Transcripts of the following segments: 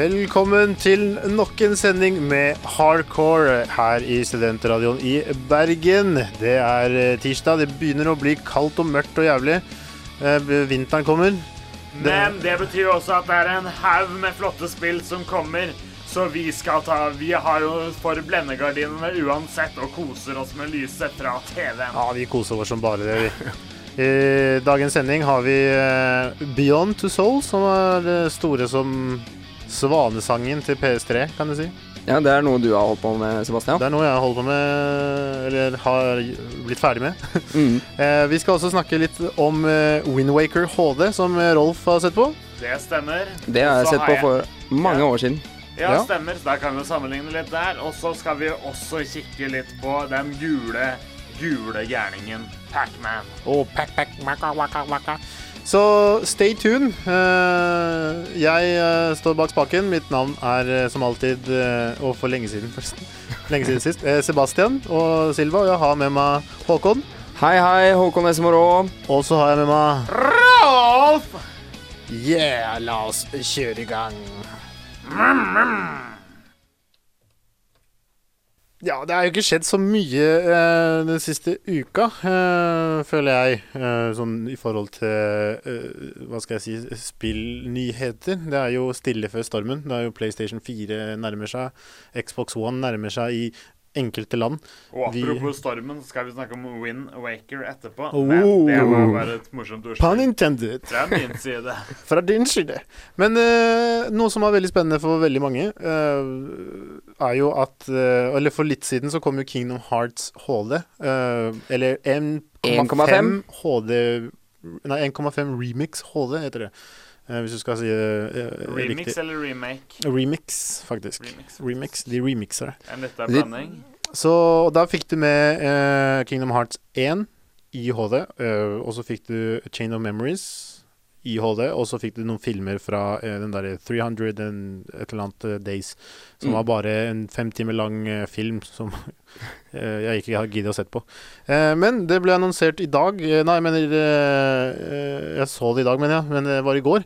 Velkommen til nok en sending med hardcore her i Studentradioen i Bergen. Det er eh, tirsdag. Det begynner å bli kaldt og mørkt og jævlig. Eh, Vinteren kommer. Men det betyr også at det er en haug med flotte spill som kommer. Så vi skal ta Vi har jo for blendegardinene uansett og koser oss med lyset fra TV-en. Ja, vi koser oss som bare det, vi. I dagens sending har vi eh, Beyond to Soul, som er det store som svanesangen til PS3, kan du si. Ja, det er noe du har holdt på med, Sebastian. Det er noe jeg har holdt på med, eller har blitt ferdig med. Mm. Eh, vi skal også snakke litt om eh, Windwaker HD, som eh, Rolf har sett på. Det stemmer. Det har jeg sett på for mange år siden. Ja, Ja. stemmer. Da kan vi sammenligne litt der. Og så skal vi også kikke litt på den gule, gule gærningen Pacman. Oh, pack, pack, waka, waka, waka. Så stay tuned. Eh, jeg eh, står bak spaken. Mitt navn er eh, som alltid, og for lenge siden, forresten, lenge siden sist, Sebastian og Silva. Og jeg har med meg Håkon. Hei, hei, Håkon Esmorå. Og så har jeg med meg Rolf! Yeah, la oss kjøre i gang. Ja, det har jo ikke skjedd så mye eh, den siste uka, eh, føler jeg. Eh, sånn i forhold til eh, hva skal jeg si spillnyheter. Det er jo stille før stormen. Det er jo PlayStation 4 nærmer seg. Xbox One nærmer seg i enkelte land. Og Vi- apropos stormen, så skal vi snakke om Wind Waker etterpå. Oh. Men det var bare et morsomt Pun ordspill intended. fra min side. Fra din side. Men eh, noe som er veldig spennende for veldig mange, eh, er jo at eh, Eller for litt siden så kom jo Kingdom Hearts HD. eh, eller 1,5 1,5 HD Nei, 1,5 Remix HD heter det. eh, hvis du skal si det Remix riktig. eller remake? Remix, faktisk. Remix. Remix. De remixer det. En liten Litt- blanding. Så da fikk du med Kingdom Hearts 1 i HD, og så fikk du Chain of Memories i HD, og så fikk du noen filmer fra eh, den derre 300 and et eller annet eh, Days, som Mm. var bare en fem timer lang eh, film som eh, jeg ikke har giddet å sette på. Eh, men det ble annonsert i dag Nei, jeg mener Jeg så det i dag, mener jeg, men det var i går.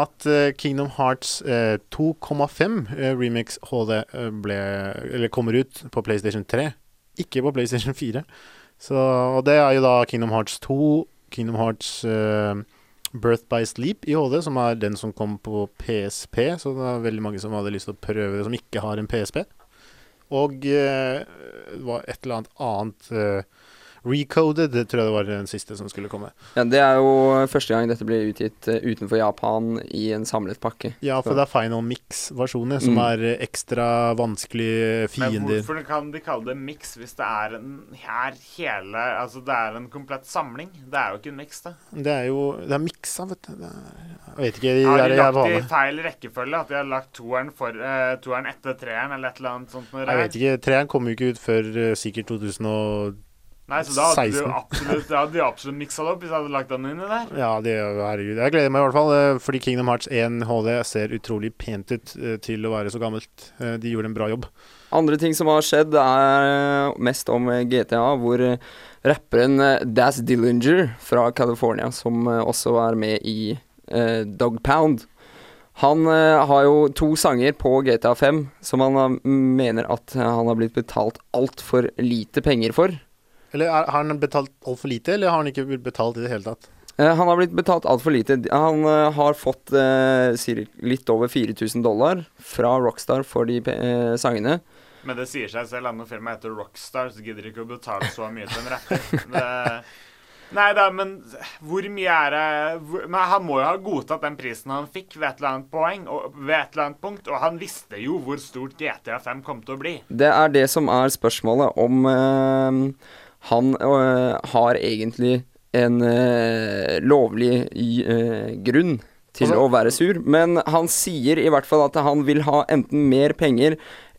At Kingdom Hearts eh, 2,5 eh, Remix HD ble Eller kommer ut på PlayStation 3, ikke på PlayStation 4. Så, og det er jo da Kingdom Hearts 2, Kingdom Hearts Birth by Sleep i HD, som er den som kom på PSP. Så det er veldig mange som hadde lyst til å prøve det, som ikke har en PSP. Og eh, det var et eller annet annet eh, Recoded, det tror jeg det var den siste som skulle komme. Ja, det er jo første gang dette blir utgitt eh, utenfor Japan i en samlet pakke. Ja, for Så- det er Final Mix-versjoner som Mm. er ekstra ekstra vanskelige Men hvorfor kan de kalle det mix hvis det er en her hele Altså det er en komplett samling? Det er jo ikke en mix, det. Det er jo Det er miksa, vet du. Det er, jeg vet ikke. De Har de lagt det i feil rekkefølge? At de har lagt toeren, for, uh, toeren etter treeren, eller et eller annet sånt? Jeg vet ikke. Treeren kom jo ikke ut før uh, sikkert 2000 Nei, så da hadde du 16. du absolutt, da hadde de absolutt miksa det opp hvis jeg hadde lagt den inni der. Ja, det, herregud. Jeg gleder meg i hvert fall, eh, fordi Kingdom Hearts 1 HD ser utrolig pent ut eh, til å være så gammelt. Eh, De gjorde en bra jobb. Andre ting som har skjedd, er mest om GTA, hvor rapperen Das Daz Dillinger fra California, som også er med i Dog Pound Han uh, har jo to sanger på GTA 5 som han uh, mener at han har blitt betalt altfor lite penger for. Eller er, har han betalt altfor lite, eller har han ikke blitt betalt i det hele tatt? Eh, Han har blitt betalt altfor lite. Han uh, har fått uh, litt over 4000 dollar fra Rockstar for de sangene. Men det sier seg selv at når firmaet heter Rockstar, så gidder de ikke å betale så mye til en rapper. Nei da, men hvor mye er det hvor, Men han må jo ha godtatt den prisen han fikk ved et eller annet poeng, og, ved et eller annet punkt, og han visste jo hvor stort GTA 5 kom til å bli. Det er det som er spørsmålet om eh, Han øh, har egentlig en øh, lovlig øh, grunn til Altså- å være sur, men han sier i hvert fall at han vil ha enten mer penger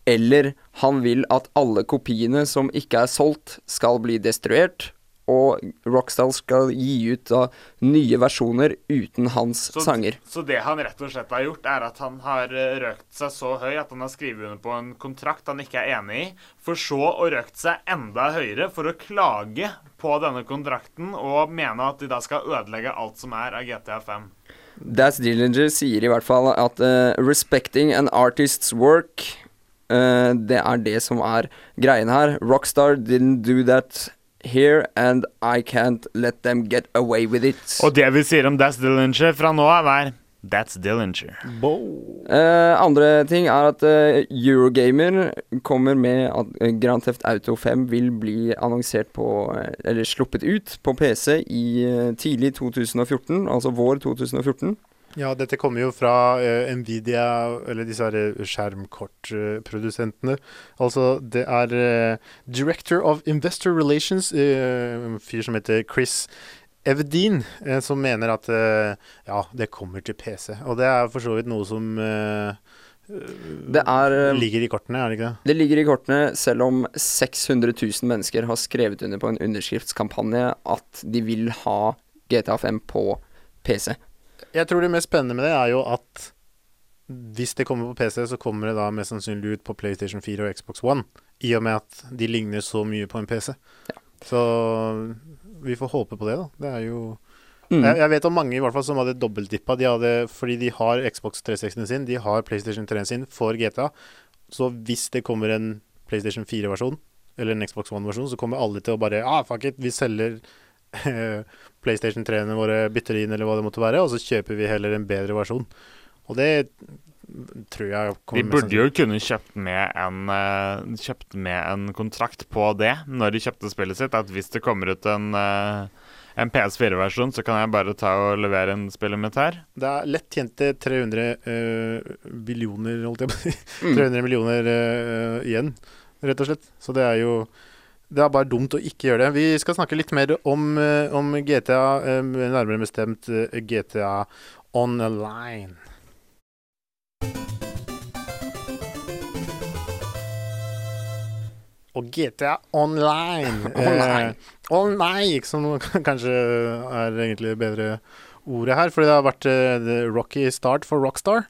eller han vil at alle kopiene som ikke er solgt, skal bli destruert. Og Rockstar skal gi ut da nye versjoner uten hans Så, sanger. så det han rett og slett har gjort, er at han har eh, røkt seg så høy at han har skrevet under på en kontrakt han ikke er enig i, for så å røkt seg enda høyere for å klage på denne kontrakten og mene at de da skal ødelegge alt som er av GTA 5. Das Dillinger sier i hvert fall at uh, 'respecting an artist's work' uh, Det er det som er greien her. Rockstar didn't do that here, and I can't let them get away with it. Og det vi sier om Das Dillinger fra nå av, er That's Dillinger. Bo. Eh, andre ting er at uh, Eurogamer kommer med at eh, Grand Theft Auto 5 vil bli annonsert på Eller sluppet ut på PC i uh, tidlig 2014, altså vår 2014. Ja, dette kommer jo fra uh, Nvidia, eller disse her eh, skjermkortprodusentene. altså, det er uh, Director of Investor Relations, en en fyr som heter Chris Evdeen, som mener at ja, det kommer til PC. Og det er for så vidt noe som Det er ligger i kortene, er det ikke det? Det ligger i kortene, selv om 600 000 mennesker har skrevet under på en underskriftskampanje at de vil ha GTA 5 på PC. Jeg tror det mest spennende med det er jo at hvis det kommer på PC, så kommer det da mest sannsynlig ut på PlayStation 4 og Xbox One. I og med at de ligner så mye på en PC. Så vi får håpe på det, da. Det er jo Mm. jeg, jeg vet om mange i hvert fall som hadde dobbeltdippa. De hadde, fordi de har Xbox 360 sin, de har PlayStation 3 sin for GTA. Så hvis det kommer en PlayStation 4-versjon, eller en Xbox One-versjon, så kommer alle til å bare Ah, fuck it, vi selger PlayStation 3-ene våre, bytter inn, eller hva det måtte være, og så kjøper vi heller en bedre versjon. Og det tror jeg kommer De burde jo kunne kjøpt med, en, eh, kjøpt med en kontrakt på det når de kjøpte spillet sitt. At hvis det kommer ut en, eh, en PS4-versjon, så kan jeg bare ta og levere en spillet mitt her. Det er lett tjente 300 uh, billioner, holdt jeg på å si. Mm. 300 millioner eh, igjen, rett og slett. Så det er jo Det er bare dumt å ikke gjøre det. Vi skal snakke litt mer om, eh, om GTA, eh, nærmere bestemt eh, GTA Online. Og GTA Online. Online. Eh, online, som kanskje er egentlig bedre ordet her. Fordi det har vært eh, the rocky start for Rockstar,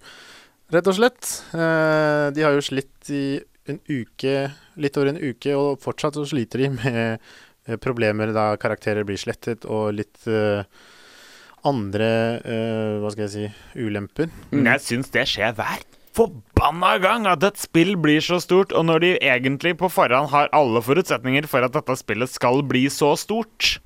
rett og slett. Eh, de har jo slitt i uke, litt over en uke, og fortsatt så sliter de med eh, problemer da karakterer blir slettet, og litt uh, andre uh, Hva skal jeg si ulemper. Mm. Jeg syns det skjer hver forbanna gang at et spill blir så stort, og når de egentlig på forhånd har alle forutsetninger for at dette spillet skal bli så stort.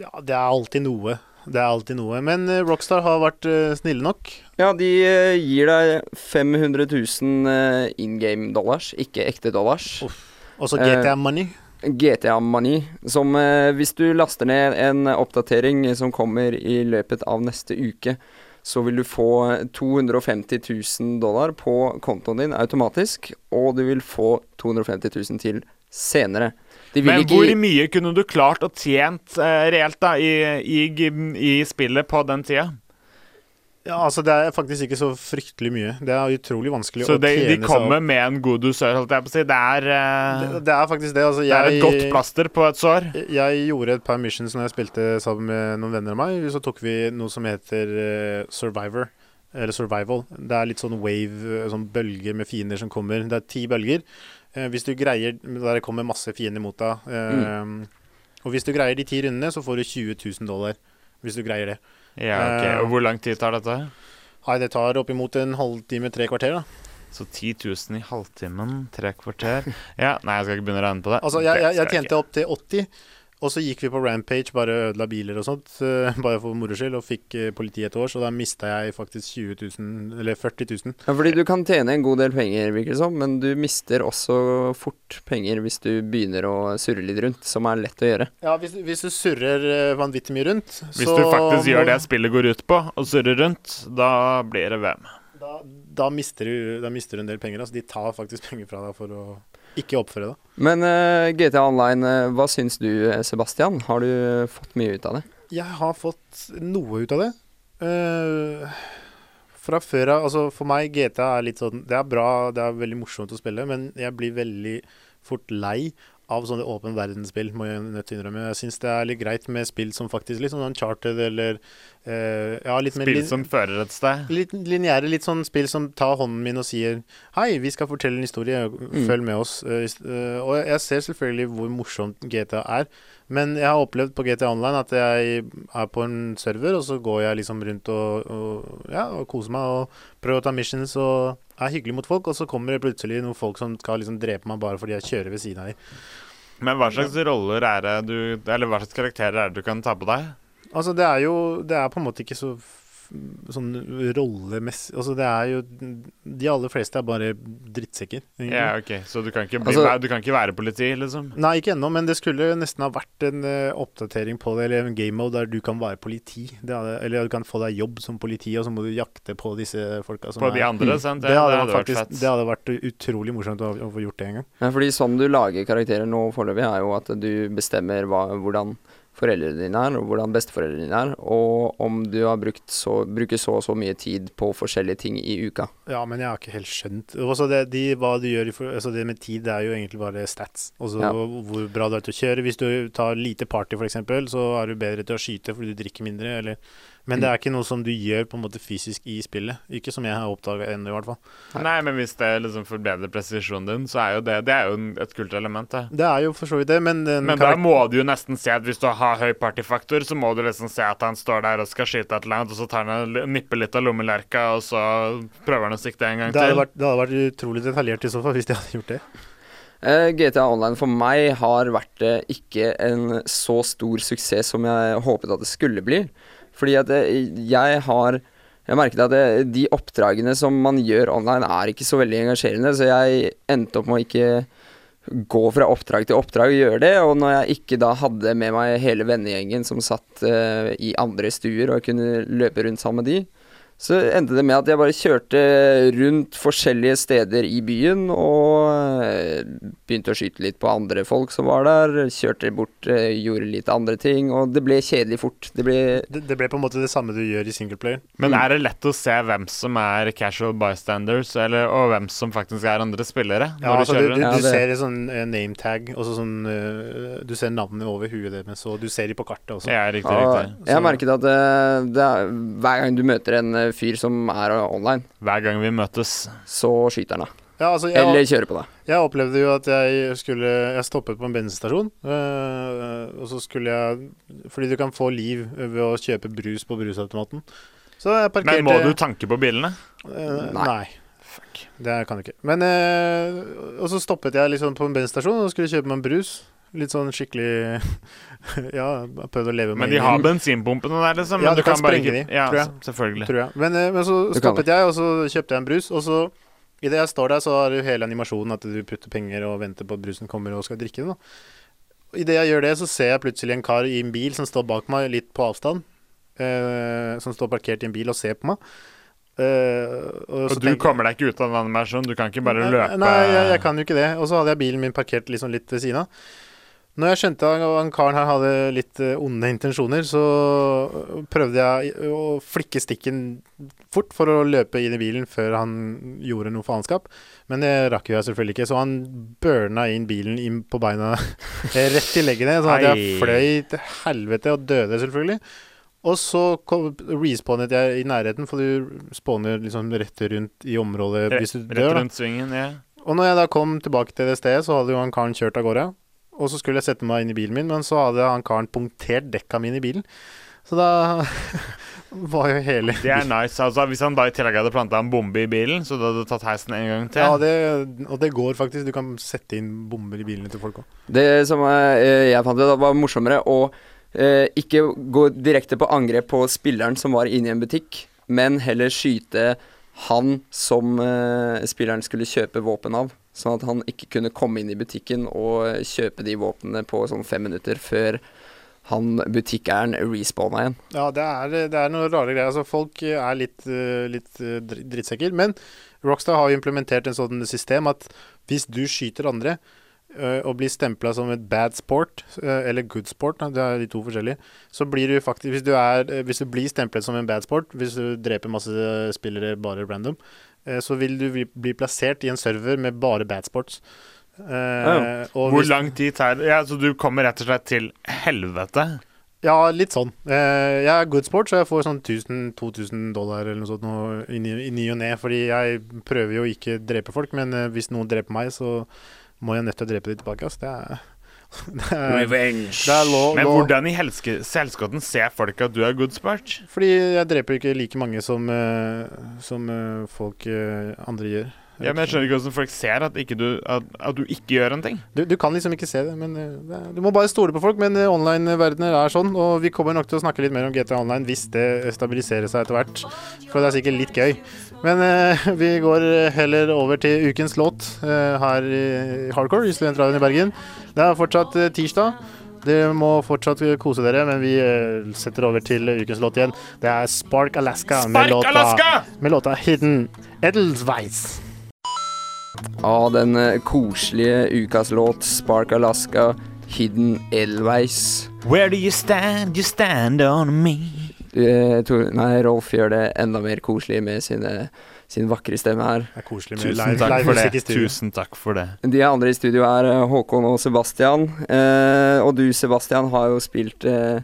Ja, det er alltid noe. Det er alltid noe. Men eh, Rockstar har vært eh, snille nok. Ja, de eh, gir deg 500 000 eh, in game dollars, ikke ekte dollars. Og så GTA Money. GTA Money, som hvis du laster ned en oppdatering som kommer i løpet av neste uke, så vil du få 250 000 dollar på kontoen din automatisk, og du vil få 250 000 til senere. De vil Men ikke hvor mye kunne du klart å tjent uh, reelt da i, i, i spillet på den tida? Ja, altså Det er faktisk ikke så fryktelig mye. Det er utrolig vanskelig Så å det, tjene de kommer med en god dusør, holdt jeg på å si. Det er, uh, Det, det er faktisk det. Altså, det er et godt plaster på et sår. Jeg gjorde et par missions når jeg spilte sammen med noen venner av meg. Så tok vi noe som heter uh, Survivor. Eller Survival. Det er litt sånn wave, sånn bølger med fiender som kommer. Det er ti bølger. Eh, hvis du greier Der det kommer masse fiender mot deg. Eh, Og hvis du greier de ti rundene, så får du 20 000 dollar. Hvis du greier det. Ja, ok. Eh, Og hvor lang tid tar dette? Nei, det tar oppimot en halvtime, tre kvarter. da Så 10 000 i halvtimen, tre kvarter Ja, Nei, jeg skal ikke begynne å regne på det. Altså, jeg, jeg, jeg tjente opp til 80, og så gikk vi på Rampage, bare ødela biler og sånt, eh, bare for moro skyld, og fikk uh, politiet et år, så da mista jeg faktisk 20 000, eller 40 000. Ja, fordi du kan tjene en god del penger, virker det som, men du mister også fort penger hvis du begynner å surre litt rundt, som er lett å gjøre. Ja, hvis, hvis du surrer eh, vanvittig mye rundt, så... Hvis du faktisk gjør det spillet går ut på, og surrer rundt, da blir det VM. Da, da, mister du, da mister du en del penger. Altså, de tar faktisk penger fra deg for å ikke oppføre det. Men uh, GTA Online, uh, hva syns du Sebastian? Har du fått mye ut av det? Jeg har fått noe ut av det. Uh, fra før av Altså, for meg, GTA er litt sånn Det er bra, det er veldig morsomt å spille, men jeg blir veldig fort lei av sånne åpen verdensspill, må jeg nødt til å innrømme. Jeg syns det er litt greit med spill som faktisk litt sånn Uncharted eller uh, ja, litt Spill som fører et sted? Litt lineære, litt sånn spill som tar hånden min og sier Hei, vi skal fortelle en historie, følg med oss. Uh, og jeg ser selvfølgelig hvor morsomt GTA er, men jeg har opplevd på GTA Online at jeg er på en server, og så går jeg liksom rundt og, og, ja, og koser meg og prøver å ta missions og er hyggelig mot folk, og så kommer det plutselig noen folk som skal liksom drepe meg bare fordi jeg kjører ved siden av dem. Men hva slags roller er det du Eller hva slags karakterer er det du kan ta på deg? Altså, det er jo Det er på en måte ikke så sånn rollemessig Altså, det er jo De aller fleste er bare drittsekker. egentlig. Ja, ok, Så du kan ikke, bli, Altså- du kan ikke være politi, liksom? Nei, ikke ennå, men det skulle nesten ha vært en uh, oppdatering på det, eller en game mode der du kan være politi. Det hadde, eller du kan få deg jobb som politi, og så må du jakte på disse folka som På de er andre, sant? det hadde, vært faktisk, fett. det hadde vært utrolig morsomt å, å få gjort det en gang. Ja, fordi sånn du lager karakterer nå foreløpig, er jo at du bestemmer hva, hvordan foreldrene dine er, og hvordan besteforeldrene dine er, og om du har brukt så, bruker så og så mye tid på forskjellige ting i uka. Ja, men jeg har ikke helt skjønt Også det, de, hva du gjør altså det med tid, det er jo egentlig bare stats. Altså Ja. hvor bra du er til å kjøre. Hvis du tar lite party, f.eks., så er du bedre til å skyte fordi du drikker mindre. Eller. Men det er ikke noe som du gjør på en måte fysisk i spillet. Ikke som jeg har oppdaga ennå, i hvert fall. Nei, men hvis det liksom forbedrer presisjonen din, så er jo det Det er jo et kult element, det. Det er jo for så vidt det, men, Men da må du jo nesten se at hvis du har høy partyfaktor, så må du liksom se at han står der og skal skyte et eller annet, og så tar han en nipper litt av lommelerka, og så prøver han å sikte en gang det til. vært, det hadde vært utrolig detaljert i så fall, hvis de hadde gjort det. Eh, GTA Online for meg har vært eh, ikke en så stor suksess som jeg håpet at det skulle bli. Fordi at eh, jeg har Jeg merket at det, de oppdragene som man gjør online, er ikke så veldig engasjerende, så jeg endte opp med å ikke gå fra oppdrag til oppdrag og gjøre det. Og når jeg ikke da hadde med meg hele vennegjengen som satt uh, i andre stuer, og kunne løpe rundt sammen med de, så endte det med at jeg bare kjørte rundt forskjellige steder i byen og eh, begynte å skyte litt på andre folk som var der. Kjørte bort, eh, gjorde litt andre ting, og det ble kjedelig fort. Det ble det. Det ble på en måte det samme du gjør i singleplayer. Men er det lett å se hvem som er casual bystanders, eller, og hvem som faktisk er andre spillere? Ja, når altså, du du, du. Ja, du ser en sånn uh, name tag, og sånn uh, Du ser navnet over huet deres, og du ser de på kartet også. Ja, riktig, ja, riktig. Jeg har merket at uh, det er, hver gang du møter en eh, fyr som er online, Hver gang vi møtes. så skyter han deg. Ja, altså, jeg, Eller kjører på deg. Jeg opplevde jo at jeg skulle Jeg stoppet på en bensinstasjon, øh, og så skulle jeg Fordi du kan få liv ved å kjøpe brus på brusautomaten. Så jeg parkerte Men må du tanke på bilene? øh, Nei. nei. Fuck. Det kan du ikke. Men øh, Og så stoppet jeg liksom på en bensinstasjon og skulle kjøpe meg en brus. Litt sånn skikkelig Ja, prøvd å leve med Men de har bensinpumpene der, liksom. Ja, men du kan bare sprenge de, Ja, tror jeg. selvfølgelig. tror jeg. Men, øh, men så stoppet jeg, og så kjøpte jeg en brus. Og så idet jeg står der, så har du hele animasjonen at du putter penger og venter på at brusen kommer og skal drikke den. Idet jeg gjør det, så ser jeg plutselig en kar i en bil som står bak meg, litt på avstand. eh, som står parkert i en bil og ser på meg. Eh, og Og så du tenker- kommer deg ikke ut av den animasjonen? Du kan ikke bare løpe Nei, jeg, jeg kan jo ikke det. Og så hadde jeg bilen min parkert liksom litt ved siden av. Når jeg skjønte at han karen her hadde litt eh, onde intensjoner, så prøvde jeg å flikke stikken fort for å løpe inn i bilen før han gjorde noe faenskap. Men det rakk jo jeg selvfølgelig ikke, så han burna inn bilen inn på beina rett i leggene. Så at jeg fløy til helvete og døde, selvfølgelig. Og så respawnet jeg i nærheten, for du spawner liksom rett rundt i området hvis du dør. Rett rundt svingen, ja. Og når jeg da kom tilbake til det stedet, så hadde jo han karen kjørt av gårde. Og så skulle jeg sette meg inn i bilen min, men så hadde han karen punktert dekka mine i bilen. Så da var jo hele Det er nice. Altså, hvis han da i tillegg hadde planta en bombe i bilen, så du hadde tatt heisen en gang til Ja, det, og det går faktisk. Du kan sette inn bomber i bilene til folk òg. Det som eh, jeg fant ut var morsommere å eh, ikke gå direkte på angrep på spilleren som var inne i en butikk, men heller skyte han som eh, spilleren skulle kjøpe våpen av. Sånn at han ikke kunne komme inn i butikken og kjøpe de våpnene på sånn fem minutter før han butikkeieren respawna igjen. Ja, det er, det er noen rare greier. Altså, folk er litt, eh, litt eh, drittsekker. Men Rockstar har jo implementert en sånn system at hvis du skyter andre eh, og blir stempla som et bad sport, eller good sport, det er de to forskjellige, så blir du faktisk Hvis du, er, hvis du blir stemplet som en bad sport, hvis du dreper masse spillere bare random, så vil du bli, plassert i en server med bare bad sports. Eh, og Hvor lang tid tar det? Ja, så du kommer rett og slett til helvete? Ja, litt sånn. Eh, jeg er good sport, så jeg får sånn 1000-2000 dollar eller noe sånt noe, i ny i ny og ne. Fordi jeg prøver jo ikke å drepe folk, men eh, hvis noen dreper meg, så må jeg nødt til å drepe dem tilbake. Altså. Det er, Revenge. lov, Men lov. hvordan i helske- ser folk at du er good spurt? Fordi jeg dreper ikke like mange som, eh, som eh, folk eh, andre gjør. Ja, men Jeg skjønner ikke hvordan folk ser at, ikke du, at, at du ikke gjør en ting. Du, du kan liksom ikke se det, men du må bare stole på folk. Men online-verdener er sånn, og vi kommer nok til å snakke litt mer om GTA Online hvis det stabiliserer seg etter hvert. For det er sikkert litt gøy. Men eh, vi går heller over til ukens låt eh, her i Hardcore i Studentradioen i Bergen. Det er fortsatt eh, tirsdag. Dere må fortsatt kose dere, men vi eh, setter over til ukens låt igjen. Det er Spark Alaska, med, låta, Alaska! med låta Hidden Edelweiss. Av den eh, koselige ukas låt Spark Alaska, Hidden Edelweiss. Where do you stand? You stand on me. Eh, Tor, nei, Rolf gjør det enda mer koselig med sine, sin vakre stemme her. Det er Tusen takk for det. Tusen takk for det. De andre i studio er eh, Håkon og Sebastian. Eh, og du, Sebastian, har jo spilt eh,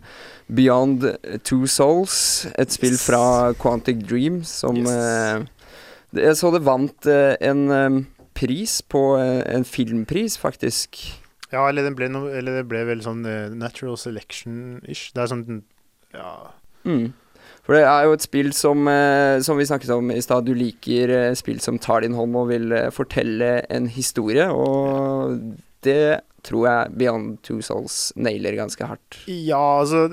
Beyond Two Souls, et spill fra Quantic Dream som Yes. eh, Jeg så det vant eh, en pris på eh, En filmpris, faktisk. Ja, eller det ble, no, eller det ble vel sånn natural selection-ish. Det er sånn Ja. Mm. For det er jo et spill som, eh, som vi snakket om i stad. Du liker eh, spill som tar din hånd og vil eh, fortelle en historie, og det tror jeg Beyond Two Souls nailer ganske hardt. Ja, altså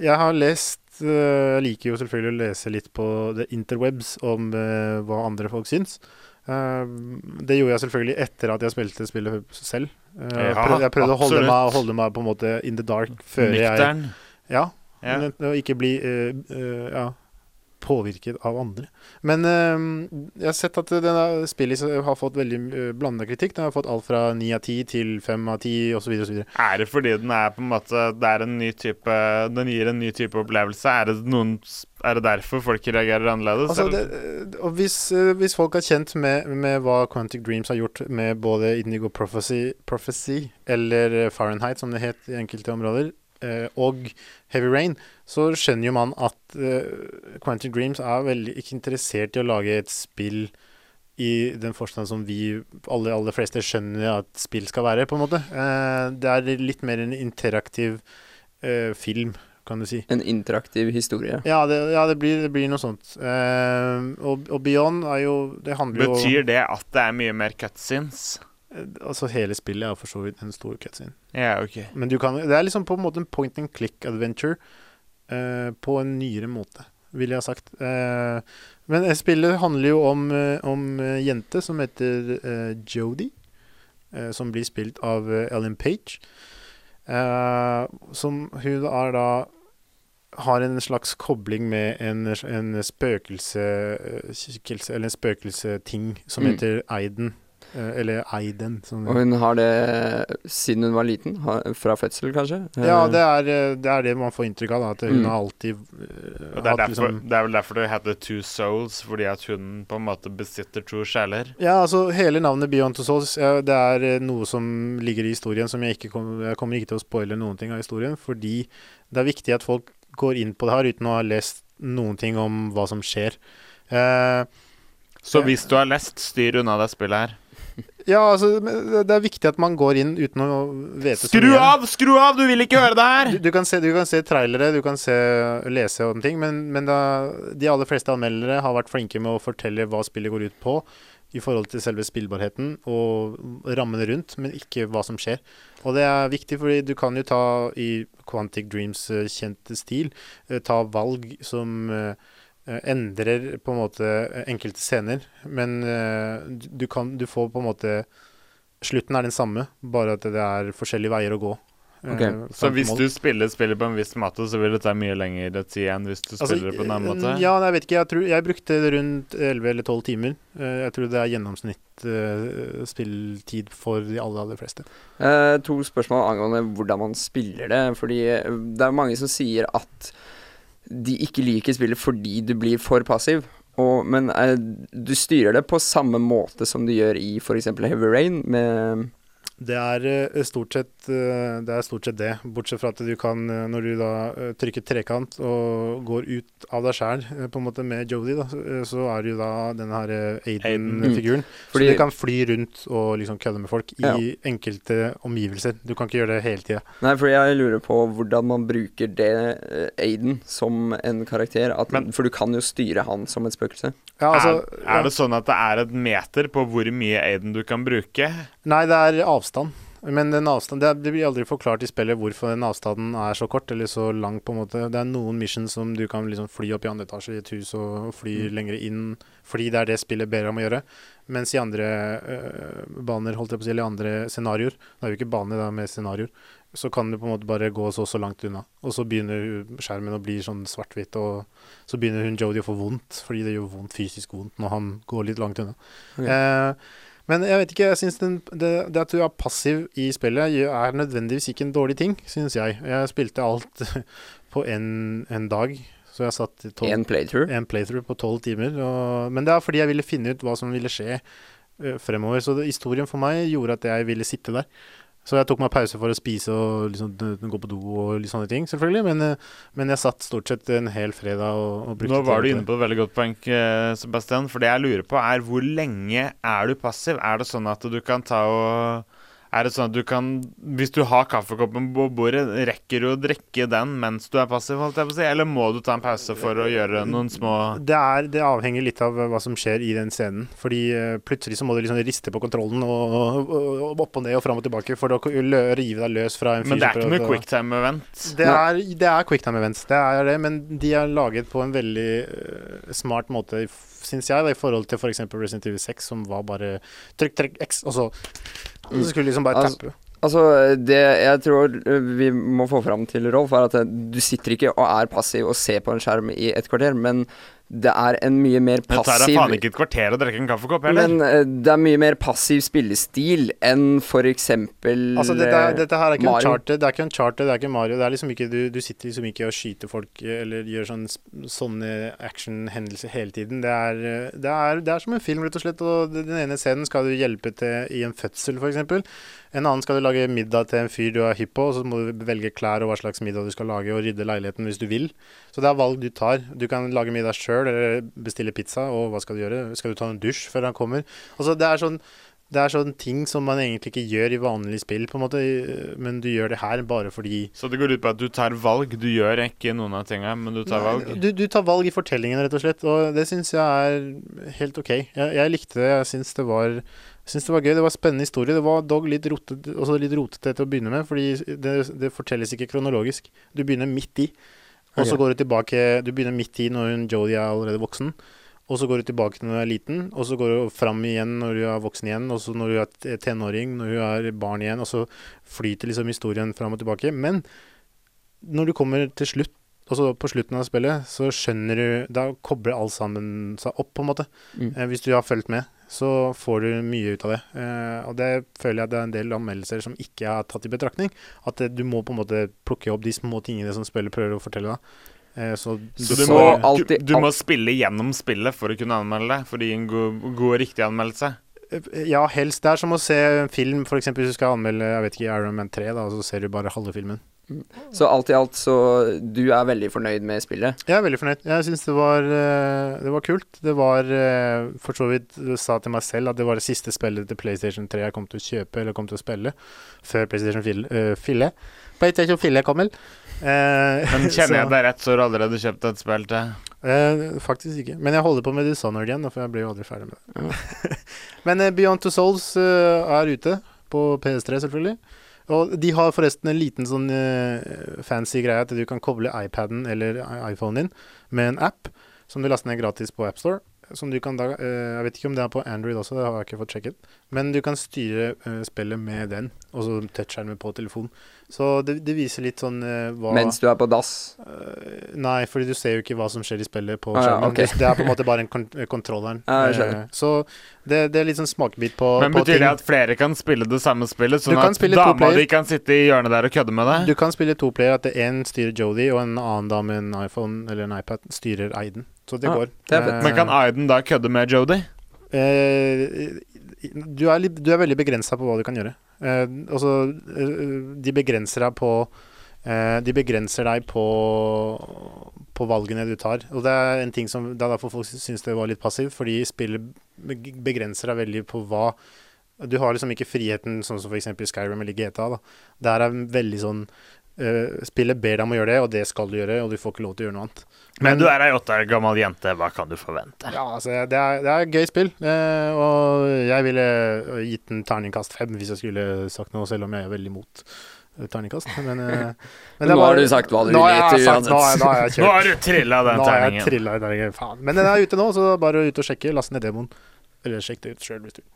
Jeg har lest Jeg liker jo selvfølgelig å lese litt på the interwebs om hva andre folk syns. Det gjorde jeg selvfølgelig etter at jeg spilte spillet selv. Jeg Ja, prøvde, jeg prøvde å holde meg, holde meg på en måte in the dark før jeg Nøktern. Ja. Ja. Men, og ikke bli eh, eh, ja, påvirket av andre. Men eh, jeg har sett at denne spillet har fått veldig uh, blanda kritikk. Den har fått alt fra 9 av 10 til 5 av 10 osv. Er det fordi den er på en måte Det er en ny type Den gir en ny type opplevelse? Er det, noen, er det derfor folk reagerer annerledes? Altså, det, og hvis, eh, hvis folk er kjent med, med hva Quantic Dreams har gjort med både Indigo Prophecy, Prophecy eller eh, Fahrenheit, som det het i enkelte områder, eh, og Heavy Rain, så skjønner jo man at eh, Quantic Dreams er veldig ikke interessert i å lage et spill i den forstand som vi alle, aller fleste skjønner at spill skal være, på en måte. Eh, det er litt mer en interaktiv eh, film, kan du si. En interaktiv historie. Ja, det, ja, det, blir, det blir noe sånt. Eh, og, og Beyond er jo Det handler jo Betyr det at det er mye mer cutscenes? Altså Hele spillet er for så vidt en stor cutscene. Ja, OK. Men du kan, det er liksom på en måte en point and click adventure uh, på en nyere måte, ville jeg ha sagt. Uh, men spillet handler jo om, eh, om en jente som heter uh, Jodi, eh, som blir spilt av Ellen Page. Som hun er da har en slags kobling med en, en spøkelseskikkelse, eller en spøkelseting, som Mm. heter Aiden. eh, eller Aiden, Sånn. Og hun har det siden hun var liten, fra fødsel kanskje? Ja, Eh, det er, eh, det er det man får inntrykk av. Da, at hun Mm. har alltid eh, det, er hatt derfor, liksom det er vel derfor det heter Two Souls, fordi at hun på en måte besitter to sjeler. Ja, altså hele navnet Beyond Two Souls ja, Det er eh, noe som ligger i historien som jeg ikke kom, Jeg kommer ikke til å spoile noen ting av historien, fordi det er viktig at folk går inn på det her uten å ha lest noen ting om hva som skjer. Eh, Så hvis du har lest, styr unna det spillet her. Ja, altså det er viktig at man går inn uten å vite så Skru mye. av! Skru av! Du vil ikke høre det her! du, kan se, du kan se trailere, du kan se, lese om ting, men, men da, de aller fleste anmeldere har vært flinke med å fortelle hva spillet går ut på i forhold til selve spillbarheten og rammene rundt, men ikke hva som skjer. Og det er viktig, fordi du kan jo ta i Quantic Dreams eh, kjente stil, eh, ta valg som eh, endrer på en måte eh, enkelte scener, men eh, du, kan Du får på en måte Slutten er den samme, bare at det er forskjellige veier å gå. Ok, eh, Så hvis du spiller spillet på en viss måte, så vil det ta mye lengre tid enn hvis du Altså, spiller det på en annen måte? Ja, nei, jeg vet ikke. Jeg, tror, jeg brukte rundt 11 eller 12 timer. Eh, Jeg tror det er gjennomsnitt eh, spilltid for de aller, aller fleste. Eh, to spørsmål angående hvordan man spiller det. Fordi eh, det er mange som sier at de ikke liker spillet fordi du blir for passiv. Og, men eh, du styrer det på samme måte som du gjør i f.eks. Heavy Rain, med Det er eh, stort sett eh, Det er stort sett det, bortsett fra at du kan, eh, når du da trykker trekant og går ut av deg sjæl, på en måte med Jodie, da, så- er du da denne her Aiden-figuren. Så Fordi- du kan fly rundt og liksom kødde med folk i Ja. enkelte omgivelser. Du kan ikke gjøre det hele tida. Nei, fordi jeg lurer på hvordan man bruker det Aiden som en karakter. At, Men- for du kan jo styre han som et spøkelse. Ja, altså, er, er det sånn at det er et meter på hvor mye Aiden du kan bruke? Nei, det er avstand. Men den avstand, det, blir aldri forklart i spillet hvorfor den avstanden er så kort eller så lang. på en måte. Det er noen missions som du kan liksom fly opp i andre etasje i et hus og fly Mm. lenger inn, fordi det er det spillet ber om å gjøre. Mens i andre øh, baner, holdt jeg på å si, eller andre scenarioer, det er jo ikke bane, det er mer scenarioer, så kan du på en måte bare gå så og så langt unna. Og så begynner skjermen å bli sånn svart-hvitt, og så begynner hun Jodie å få vondt, fordi det gjør vondt, fysisk vondt når han går litt langt unna. Ok. Eh, men jeg vet ikke, jeg synes det, det at du er passiv i spillet, er nødvendigvis ikke en dårlig ting, synes jeg. Jeg spilte alt på en, en dag, så jeg satt En playthrough. en playthrough på tolv timer. Og, men det er fordi jeg ville finne ut hva som ville skje eh, fremover. Så det, historien for meg gjorde at jeg ville sitte der. Så jeg tok meg pause for å spise og liksom, gå på do og litt sånne ting, selvfølgelig. Men, eh, men jeg satt stort sett en hel fredag og, og brukte Nå var du inne på et veldig godt poeng, eh, Sebastian. For det jeg lurer på, er hvor lenge er du passiv? Er det sånn at du kan ta og Er det sånn at du kan Hvis du har kaffekoppen på bordet, rekker du å drikke den mens du er passiv, holdt jeg på å si? Eller må du ta en pause for å gjøre noen små Det, er, det avhenger litt av hva som skjer i den scenen. Fordi eh, plutselig så må du liksom riste på kontrollen og, og, og opp og ned og fram og tilbake for å rive deg løs fra en fyr. Men det er ikke noe quicktime event. Det er, det er quicktime events, det er det, men de er laget på en veldig eh, smart måte, syns jeg, da, i forhold til f.eks. Resident Evil 6, som var bare trykk, trykk, X, og så, og så skulle liksom bare tappe. Altså, det jeg tror øh, vi må få fram til Rolf, er at øh, du sitter ikke og er passiv og ser på en skjerm i et kvarter, men det er en mye mer Det tar er passiv faen ikke et kvarter å drikke en kaffekopp, heller. Men øh, det er mye mer passiv spillestil enn for eksempel Altså, dette, er- dette her er ikke Mario. Uncharted, det er ikke Uncharted, det er ikke Mario. Det er liksom ikke, du, du sitter liksom ikke og skyter folk eh, eller gjør sånn, sånne action-hendelser hele tiden. Det er, eh, det, er, det er som en film, rett og slett. Og den ene scenen skal du hjelpe til i en fødsel, f.eks. En annen skal du lage middag til en fyr du er hypp på, og så må du velge klær og hva slags middag du skal lage, og rydde leiligheten hvis du vil. Så det er valg du tar. Du kan lage middag sjøl, eller bestille pizza, og hva skal du gjøre? Skal du ta en dusj før han kommer? Altså, det er sånn det er sånne ting som man egentlig ikke gjør i vanlig spill, på en måte, men du gjør det her bare fordi Så det går ut på at du tar valg. Du gjør ikke noen av tingene, men du tar valg. Du, du tar valg i fortellingen, rett og slett, og det syns jeg er helt OK. Jeg, jeg likte det. Jeg syns det var jeg synes det var gøy. Det var en spennende historie. Det var dog litt rotete, litt rotete til å begynne med, fordi det, det fortelles ikke kronologisk. Du begynner midt i, og så går du tilbake Du begynner midt i når hun Jodie er allerede voksen. Og så går du tilbake når du er liten, og så går du fram igjen når du er voksen igjen, og så når du er tenåring, når du er barn igjen, og så flyter liksom historien fram og tilbake. Men når du kommer til slutt, altså på slutten av spillet, så skjønner du Da kobler alt sammen seg opp, på en måte. Mm. Eh, hvis du har fulgt med, så får du mye ut av det. Eh, og det føler jeg at det er en del anmeldelser som ikke er tatt i betraktning. At eh, du må på en måte plukke opp de små tingene som spillet prøver å fortelle deg. Eh, så, Så Så du må, alltid- du, du må spille gjennom spillet for å kunne anmelde det, for å gi en god, god og riktig anmeldelse. Ja, helst. Det er som å se en film, f.eks. hvis du skal anmelde jeg vet ikke, Iron Man 3, da, og så ser du bare halve filmen. Så alt i alt så Du er veldig fornøyd med spillet? Jeg er veldig fornøyd. Jeg syns det, var, eh, det var kult. Det var eh, for så vidt Du sa til meg selv at det var det siste spillet til PlayStation 3 jeg kom til å kjøpe eller kom til å spille før PlayStation 4. Fille. PlayStation 4 kommer. Eh, Men kjenner jeg deg rett, så har du allerede kjøpt et spill til. Eh, faktisk ikke. Men jeg holder på med Dishonored igjen, for jeg blir jo aldri ferdig med det. Men eh, Beyond Two Souls eh, er ute, på PS3 selvfølgelig. Og de har forresten en liten sånn uh, fancy greie at du kan koble iPaden eller iPhonen din med en app som du laster ned gratis på AppStore. Som du kan da eh, Jeg vet ikke om det er på Android også, det har jeg ikke fått sjekket. Men du kan styre eh, spillet med den, og så touchskjermen på telefonen. Så det, det viser litt sånn eh, hva Mens du er på dass. Nei, fordi du ser jo ikke hva som skjer i spillet på Ah, ja, okay. det, det er på en måte bare en kon eh, kontrolleren. Ah, så det, det er litt sånn smakebit på, Men på betyr det at flere kan spille det samme spillet, sånn at spille dama di kan sitte i hjørnet der og kødde med deg? Du kan spille to player, at én styrer Jodie, og en annen dame med en iPhone eller en iPad styrer Aiden. Så det Ah, går. det. Eh, Men kan Aiden da kødde med Jodie? Eh, du, er litt, du er veldig begrensa på hva du kan gjøre. Eh, altså, eh, de begrenser deg på eh, De begrenser deg på På valgene du tar. Og det er en ting som Det er derfor folk syns det var litt passivt, fordi spillet beg- begrenser deg veldig på hva Du har liksom ikke friheten sånn som f.eks. Skyrim eller GTA. da Der er veldig sånn Spillet ber deg om å gjøre det, og det skal du gjøre, og du får ikke lov til å gjøre noe annet. Men du er ei åtte år gammel jente, hva kan du forvente? Ja, altså, det er, det er et gøy spill, eh, og jeg ville gitt den terningkast fem hvis jeg skulle sagt noe, selv om jeg er veldig imot eh, terningkast. Men, eh, men det er Nå har du sagt hva du ville jeg etter Nå har nå har Nå har du trilla den Nå har jeg terningen. trilla i terningen. Faen. Men den er ute nå, så bare ut og sjekke. Last ned demoen. Eller sjekk det ut sjøl hvis du vil.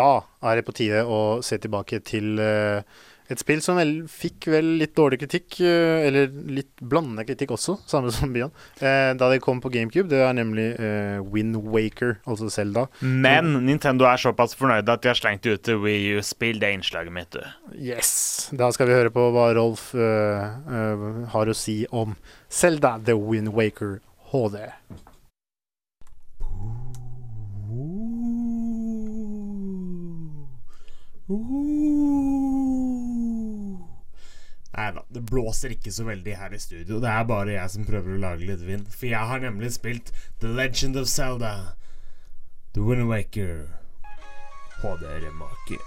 Da er det på tide å se tilbake til eh, et spill som vel fikk vel litt dårlig kritikk, eh, eller litt blandende kritikk også, samme som Bjørn, eh, da det kom på GameCube. Det er nemlig uh, Wind Waker, altså Zelda. Men Nintendo er såpass fornøyde at de har slengt ut til Wii U. Spill det innslaget mitt, du. Yes! Da skal vi høre på hva Rolf eh, eh, har å si om Zelda The Wind Waker HD. Nei da, det blåser ikke så veldig her i studio. Det er bare jeg som prøver å lage litt vind. For jeg har nemlig spilt The Legend of Zelda, The Wind Waker, HD-remake.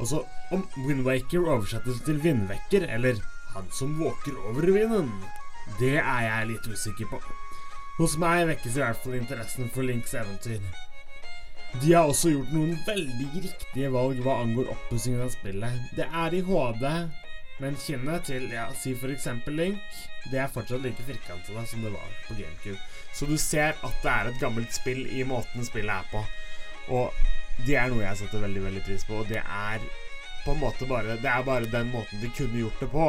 Altså, så, om Wind Waker oversettes til vindvekker, eller Han som våker over vinden, det er jeg litt usikker på. Hos meg vekkes i hvert fall interessen for Links eventyr. De har også gjort noen veldig riktige valg hva angår oppussingen av spillet. Det er i HD, men kinnet til ja, si eksempel Link, det er fortsatt like firkantede som det var på GameCube. Så du ser at det er et gammelt spill i måten spillet er på. Og det er noe jeg setter veldig, veldig pris på, og det er på en måte bare Det er bare den måten de kunne gjort det på.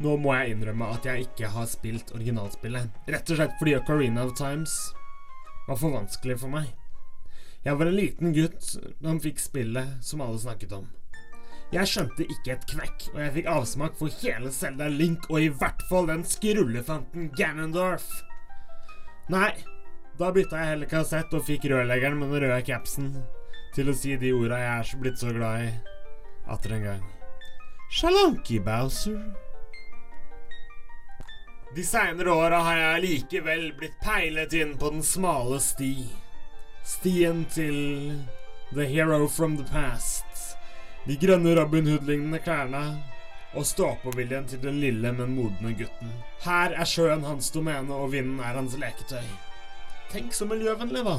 Nå må jeg innrømme at jeg ikke har spilt originalspillet. Rett og slett fordi Ocarina of Times var for vanskelig for meg. Jeg var en liten gutt da han fikk spillet som alle snakket om. Jeg skjønte ikke et kvekk, og jeg fikk avsmak for hele Selda Link, og i hvert fall den skrullefanten Ganondorf. Nei, da bytta jeg heller kassett og fikk rørleggeren med den røde capsen til å si de orda jeg er så blitt så glad i atter en gang. Shalonki, Bowser. De seinere åra har jeg likevel blitt peilet inn på den smale sti. Stien til The Hero from the Past. De grønne Robin Hood-lignende klærne. Og stå-på-viljen til den lille, men modne gutten. Her er sjøen hans domene, og vinden er hans leketøy. Tenk så miljøvennlig, da.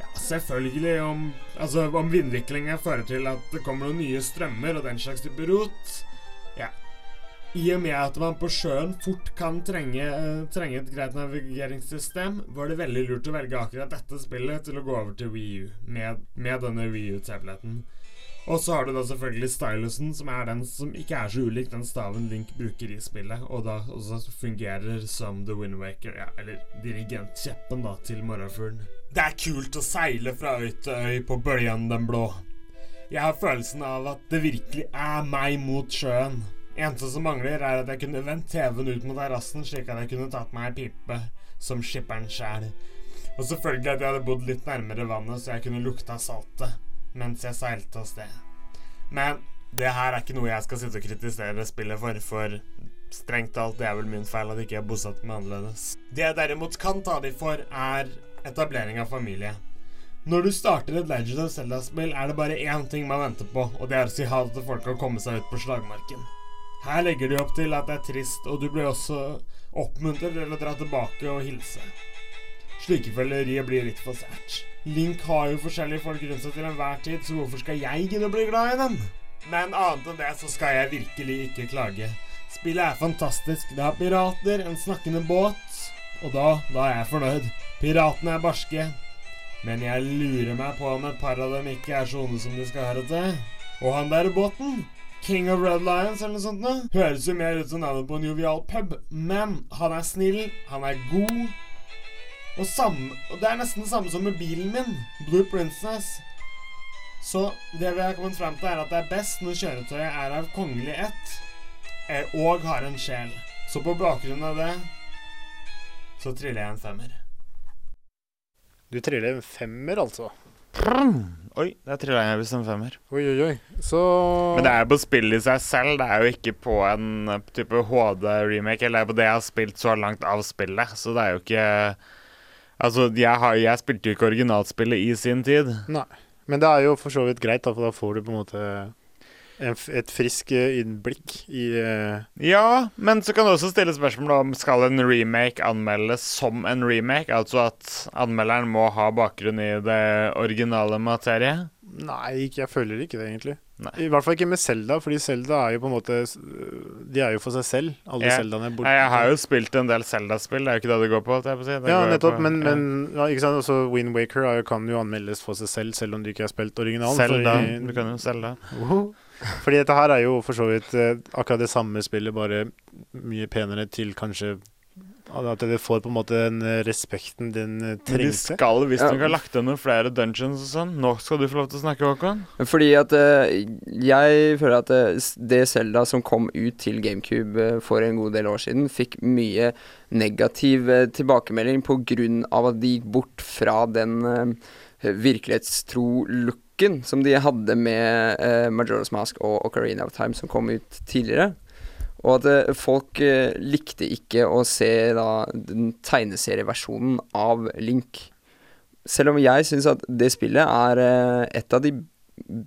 Ja, selvfølgelig om Altså, om vindviklinga fører til at det kommer noen nye strømmer og den slags type rot. I og med at man på sjøen fort kan trenge, eh, trenge et greit navigeringssystem, var det veldig lurt å velge akkurat dette spillet til å gå over til Wii U med, med denne Wii U-tableten. Og så har du da selvfølgelig stylusen, som er den som ikke er så ulik den staven Link bruker i spillet, og da også fungerer som The Windwaker, ja, eller dirigentkjeppen da, til morgenfuglen. Det er kult å seile fra øy til øy på bølgen den blå. Jeg har følelsen av at det virkelig er meg mot sjøen. Eneste som mangler, er at jeg kunne vendt TV-en ut mot terrassen, slik at jeg kunne tatt meg ei pipe, som skipperen sjæl. Og selvfølgelig at jeg hadde bodd litt nærmere vannet, så jeg kunne lukta saltet mens jeg seilte av sted. Men det her er ikke noe jeg skal sitte og kritisere spillet for, for strengt talt, det er vel min feil at ikke jeg bosatte meg annerledes. Det jeg derimot kan ta de for, er etablering av familie. Når du starter et Legend of Zelda-spill, er det bare én ting man venter på, og det er å si ha det til folk og komme seg ut på slagmarken. Her legger de opp til at det er trist, og du blir også oppmuntret til å dra tilbake og hilse. Slike følgerier blir litt for sært. Link har jo forskjellige folk rundt seg til enhver tid, så hvorfor skal jeg gidde å bli glad i dem? Men annet enn det så skal jeg virkelig ikke klage. Spillet er fantastisk. Det har pirater, en snakkende båt, og da, da er jeg fornøyd. Piratene er barske, men jeg lurer meg på om et par av dem ikke er så onde som de skal høre til. Og han der båten, King of Red Lions eller noe sånt, noe, høres jo mer ut som navnet på en jovial pub. Men han er snill, han er god. Og, samme, og det er nesten det samme som med bilen min, Blue Princess. Så det vi har kommet frem til, er at det er best når kjøretøyet er av kongelig ett og har en sjel. Så på bakgrunn av det så triller jeg en femmer. Du triller en femmer, altså. Oi, der trilla jeg visst en femmer. Oi, oi, oi. Så Men det er jo på spillet i seg selv, det er jo ikke på en type HD-remake. Eller det er på det jeg har spilt så langt av spillet, så det er jo ikke Altså, jeg, har, jeg spilte jo ikke originalspillet i sin tid. Nei. Men det er jo for så vidt greit, da, for da får du på en måte et frisk eh, innblikk i uh... Ja, men så kan du også stille spørsmål om skal en remake anmeldes som en remake? Altså at anmelderen må ha bakgrunn i det originale materiet? Nei, jeg føler ikke det, egentlig. Nei. I hvert fall ikke med Selda, fordi Selda er jo på en måte De er jo for seg selv, alle Jeg- Zeldaene. bort- Jeg har jo spilt en del Zelda-spill, det er jo ikke det det går på. på si. Det Ja, nettopp, på- men, ja. men ja, ikke sant? Også Wind Waker er jo- kan jo anmeldes for seg selv, selv om du ikke har spilt originalen. Zelda. Du kan jo Zelda. Woho. Fordi dette her er jo for så vidt eh, akkurat det samme spillet, bare mye penere til kanskje At det får på en måte den eh, respekten den trengte. Men de trengte. skal visstnok Ja. ha lagt under flere dungeons og sånn. Nå skal du få lov til å snakke, Håkon. Fordi at eh, jeg føler at eh, det Selda som kom ut til GameCube eh, for en god del år siden, fikk mye negativ eh, tilbakemelding av at de gikk bort fra den eh, looken som de hadde med uh, Majora's Mask og Ocarina of Time som kom ut tidligere. Og at uh, folk uh, likte ikke å se da den tegneserieversjonen av Link. Selv om jeg syns at det spillet er et av de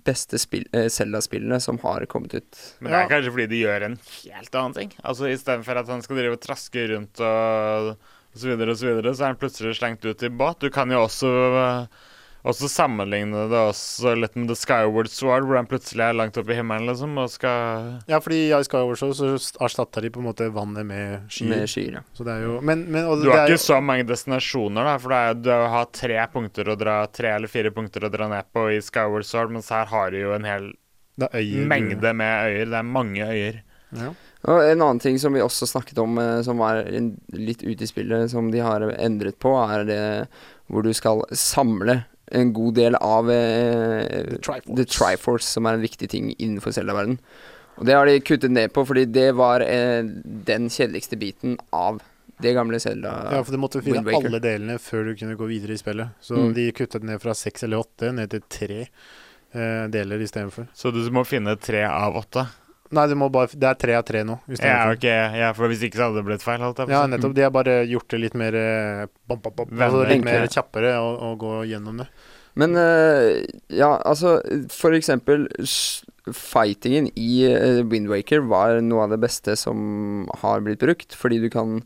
beste spill- Zelda-spillene som har kommet ut. Men det er kanskje fordi de gjør en helt annen ting. Altså Istedenfor at han skal drive og traske rundt og, og så videre og så videre, så er han plutselig slengt ut i båt. Du kan jo også eh, også sammenligne det også litt med The Skyward Sword, hvor den plutselig er langt oppe i himmelen, liksom, og skal Ja, fordi i Skyward Sword så erstatta de på en måte vannet med skyer. Med skyer, ja. Så det er jo Men, men og Du det har ikke jo- så mange destinasjoner, da, for det er, du har tre punkter å dra Tre eller fire punkter å dra ned på i Skyward Sword, mens her har du jo en hel det er øyer mengde med øyer. Det er mange øyer. Ja. Og en annen ting som vi også snakket om, eh, som var litt ute i spillet, som de har endret på, er det hvor du skal samle en god del av eh, The Triforce. The Triforce, som er en viktig ting innenfor Zelda-verden. Og det har de kuttet ned på, fordi det var eh, den kjedeligste biten av det gamle Zelda. Ja, for du måtte finne alle delene før du kunne gå videre i spillet. Så Mm. de kuttet ned fra seks eller åtte ned til tre eh, deler istedenfor. Så du må finne tre av åtte. Nei, bare, det er tre av tre nå. Ja, istedenfor. ok, ja, for hvis ikke så hadde det blitt feil. Å Ja, nettopp. De har bare gjort det litt mer bom, bom, bam, altså litt mer kjappere å, å gå gjennom det. Men uh, ja, altså For eksempel fightingen i uh, Windwaker var noe av det beste som har blitt brukt, fordi du kan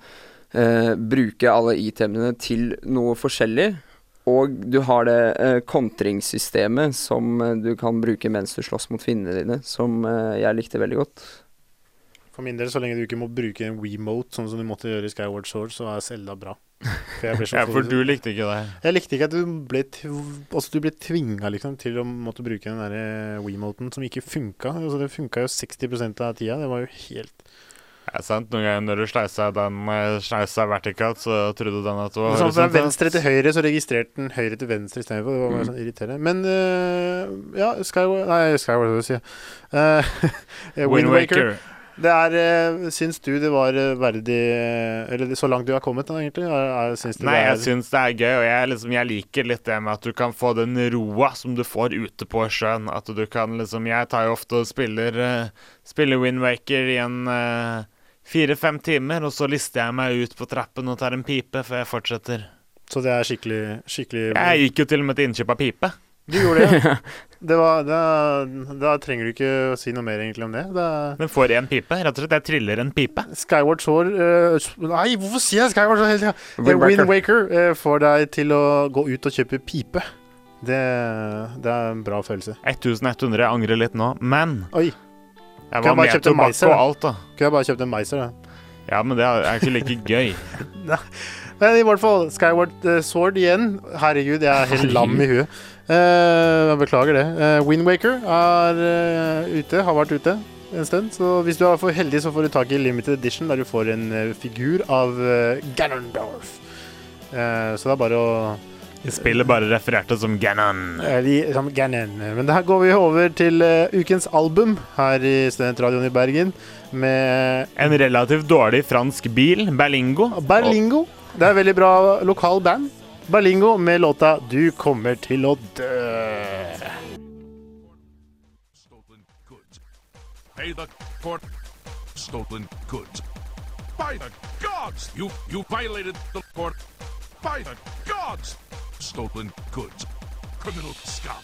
uh, bruke alle itemene til noe forskjellig. Og du har det eh, kontringssystemet som eh, du kan bruke mens du slåss mot fiendene dine, som eh, jeg likte veldig godt. For min del, så lenge du ikke må bruke en WeMote, sånn som du måtte gjøre i Skyward Sword, så er Selda bra. For jeg ble så Ja, for du likte ikke det. Jeg likte ikke at du ble, tv- altså du ble tvinga liksom, til å måtte bruke den der WeMoten som ikke funka. Altså, det funka jo 60% av tida. Det var jo helt Er sant. Noen ganger når du sleisa den eh, sleisa vertikalt, så trodde den at det var Sånn fra venstre til høyre, så registrerte den høyre til venstre istedenfor. Det var bare Mm. sånn irriterende. Men uh, ja, Skyward Nei, Skyward, hva skal jeg si. Uh, Wind Waker. Det er uh, Syns du det var verdig Eller så langt du har kommet, da, egentlig? Er, er, syns du Nei, det jeg syns det er gøy, og jeg, liksom, jeg liker litt det med at du kan få den roa som du får ute på sjøen. At du kan liksom Jeg tar jo ofte og spiller, uh, spiller Windwaker i en eh, fire-fem timer, og så lister jeg meg ut på trappen og tar en pipe før jeg fortsetter. Så det er skikkelig, skikkelig Jeg gikk jo til og med til innkjøp av pipe. Du gjorde det, ja. Det var, da, da trenger du ikke å si noe mer egentlig om det. det er, Den får én pipe. Rett og slett, jeg triller en pipe. Skyward Sword uh, Nei, hvorfor sier jeg Skyward Shore hele tida? Wind øh, får deg til å gå ut og kjøpe pipe. Det, det er en bra følelse. 1100. Jeg angrer litt nå, men Oi. Jeg Kan var med tobakk og alt, da. Kunne jeg bare kjøpt en Meiser, da. Ja, men det er ikke like gøy. Men i hvert fall, Skyward eh, Sword igjen. Herregud, jeg er helt lam i huet. Uh, jeg beklager det. Uh, Windwaker er uh, ute, har vært ute en stund. Så hvis du er for heldig, så får du tak i limited edition, der du får en eh, figur av uh, Ganondorf. Eh, så det er bare å Spillet bare refererte som Ganon. eh, li- som Ganon. Men her går vi over til uh, ukens album her i Studentradioen i Bergen med En relativt dårlig fransk bil, Berlingo. Berlingo. Det er veldig bra lokal band. Berlingo med låta 'Du kommer til å dø'. Pay the court. Stolen goods. By the gods! You you violated the court. By the gods! Stolen goods. Criminal scum.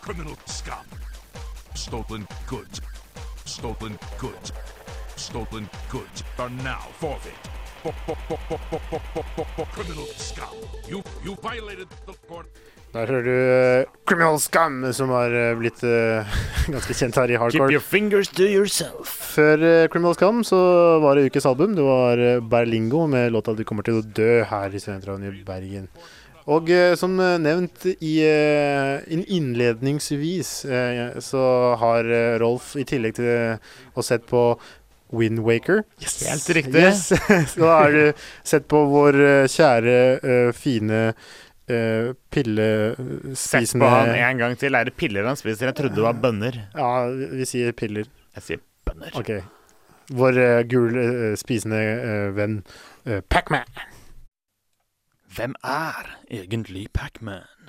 Criminal scum. Stolen goods. Stolen goods. Stolen goods are now forfeit. Criminal scum. You, you violated the court. Der hører du uh, Criminal Scam, som har uh, blitt uh, ganske kjent her i hardcore. Keep your fingers to yourself. Før Criminal Scum så var det ukes album. Det var Berlingo med låta 'Du kommer til å dø' her i Studentradioen i Bergen. Og eh, som eh, nevnt i eh, innledningsvis, så har Rolf i tillegg til å sett på Windwaker yes. Helt riktig. Yes. så har du sett på vår kjære, fine eh, Sett på han en gang til. Er det piller han spiser? Jeg trodde det var bønner. Ja, vi sier piller. Jeg sier bønner. OK. Vår uh, gul eh, spisende eh, venn uh, Pacman. Hvem er egentlig Pacman?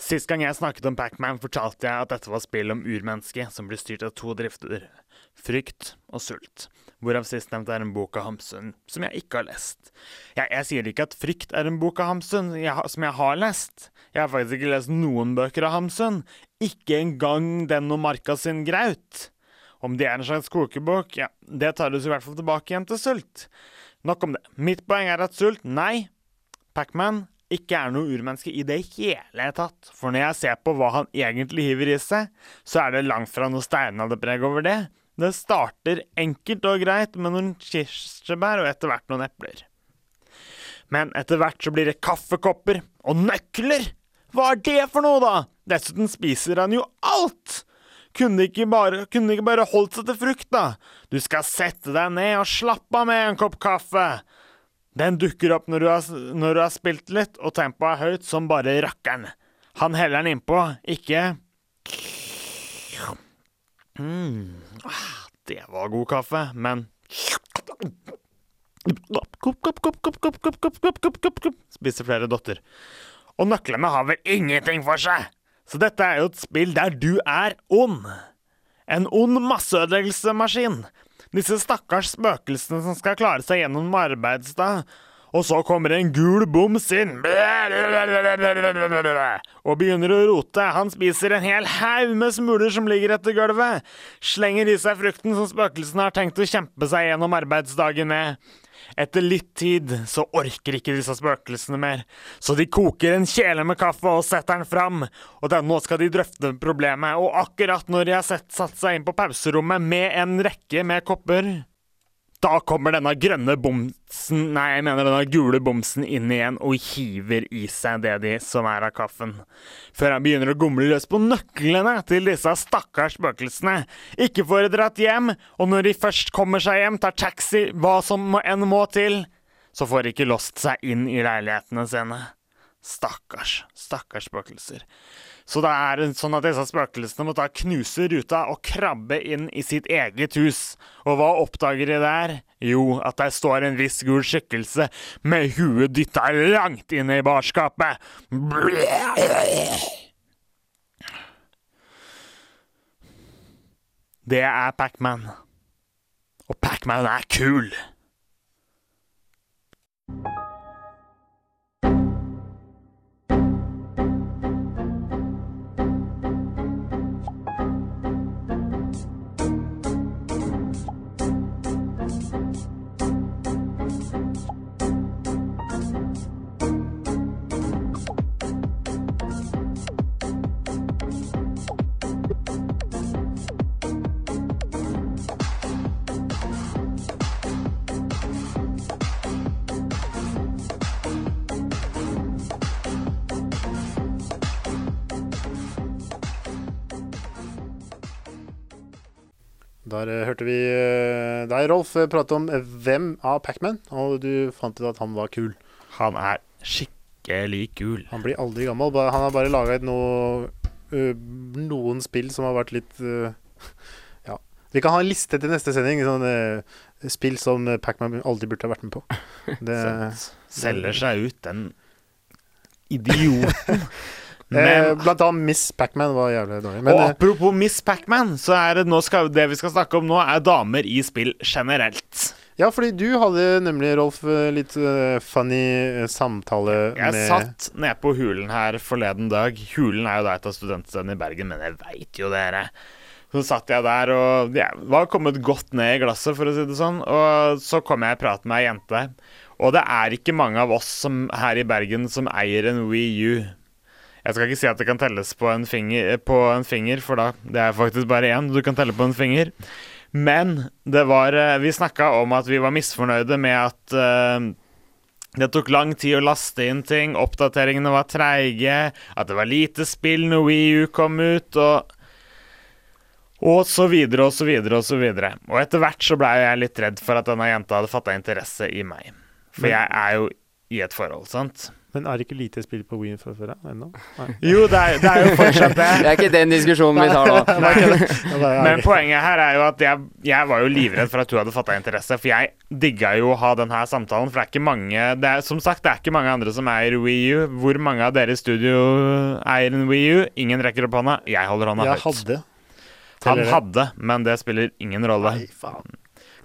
Sist gang jeg snakket om Pacman, fortalte jeg at dette var spill om urmennesket som blir styrt av to drifter. Frykt og sult. Hvorav sistnevnte er en bok av Hamsun som jeg ikke har lest. Jeg, jeg sier ikke at Frykt er en bok av Hamsun jeg, som jeg har lest. Jeg har faktisk ikke lest noen bøker av Hamsun. Ikke engang den om Marka sin graut. Om det er en slags kokebok, ja, det tar oss i hvert fall tilbake igjen til sult. Nok om det. Mitt poeng er at sult, nei, Pacman ikke er noe urmenneske i det hele tatt. For når jeg ser på hva han egentlig hiver i seg, så er det langt fra noe steinalderpreg over det. Det starter enkelt og greit med noen kirsebær og etter hvert noen epler. Men etter hvert så blir det kaffekopper og nøkler! Hva er det for noe, da? Dessuten spiser han jo alt! Kunne ikke bare, ikke bare holdt seg til frukt, da? Du skal sette deg ned og slappe av med en kopp kaffe. Den dukker opp når du, har, når du har spilt litt, og tempoet er høyt som bare rakkeren. Han heller den innpå, ikke mm. ah, Det var god kaffe, men Spiser flere dotter. Og nøklene har vel ingenting for seg! Så dette er jo et spill der du er ond. En ond masseødeleggelsesmaskin. Disse stakkars spøkelsene som skal klare seg gjennom arbeidsdag. Og så kommer en gul boms inn og begynner å rote. Han spiser en hel haug med smuler som ligger etter gulvet. Slenger i seg frukten som spøkelsene har tenkt å kjempe seg gjennom arbeidsdagen med. Etter litt tid så orker ikke disse spøkelsene mer, så de koker en kjele med kaffe og setter den fram. Og den, nå skal de drøfte problemet, og akkurat når de har satt seg inn på pauserommet med en rekke med kopper Da kommer denne grønne bomsen Nei, jeg mener denne gule bomsen inn igjen og hiver i seg det de som er av kaffen. Før han begynner å gomle løs på nøklene til disse stakkars spøkelsene. Ikke får dratt hjem, og når de først kommer seg hjem, tar taxi, hva som enn må til, så får de ikke låst seg inn i leilighetene sine. Stakkars, stakkars spøkelser. Så det er sånn at disse spøkelsene må ta knuse ruta og krabbe inn i sitt eget hus. Og hva oppdager de der? Jo, at der står en viss gul skikkelse med huet dytta langt inne i barskapet. Det er Pacman. Og Pacman er kul. Der eh, hørte vi eh, deg, Rolf, eh, prate om hvem av Pacman, og du fant ut at han var kul. Han er skikkelig kul. Han blir aldri gammel. Han har bare laga noe noen spill som har vært litt Ja. Vi kan ha en liste til neste sending. Sånn, spill som Pacman aldri burde ha vært med på. Det, Selger seg ut, den idioten. eh, Men blant annet Miss Pacman var jævlig dårlig. Men og apropos Miss Pacman, så er det skal, det vi skal snakke om nå, er damer i spill generelt. ja, fordi du hadde nemlig, Rolf, eh, litt uh, funny eh, samtale Jeg med satt nede på Hulen her forleden dag. Hulen er jo da et av studentstedene i Bergen, men jeg veit jo dere. Så satt jeg der og ja, var kommet godt ned i glasset, for å si det sånn. Og så kom jeg i prat med ei jente. Og det er ikke mange av oss som, her i Bergen som eier en Wii U. Jeg skal ikke si at det kan telles på en finger, på en finger for da det er faktisk bare én du kan telle på en finger. Men det var eh, Vi snakka om at vi var misfornøyde med at uh, det tok lang tid å laste inn ting, oppdateringene var treige, at det var lite spill når Wii U kom ut, og og så videre og så videre og så videre. Og etter hvert så blei jeg litt redd for at denne jenta hadde fatta interesse i meg. For jeg er jo i et forhold, sant? Men er det ikke lite spill på Wii fra før av ennå? Jo, det er, det er jo fortsatt det. Det er ikke den diskusjonen vi tar nå. Men poenget her er jo at jeg, jeg var jo livredd for at du hadde fatta interesse. For jeg digga jo å ha denne samtalen, for det er ikke mange det er, Som sagt, det er ikke mange andre som eier Wii U. Hvor mange av dere i studio eier en Wii U? Ingen rekker opp hånda. Jeg holder hånda Jeg høyt. hadde. Han hadde, men det spiller ingen rolle. Nei, faen.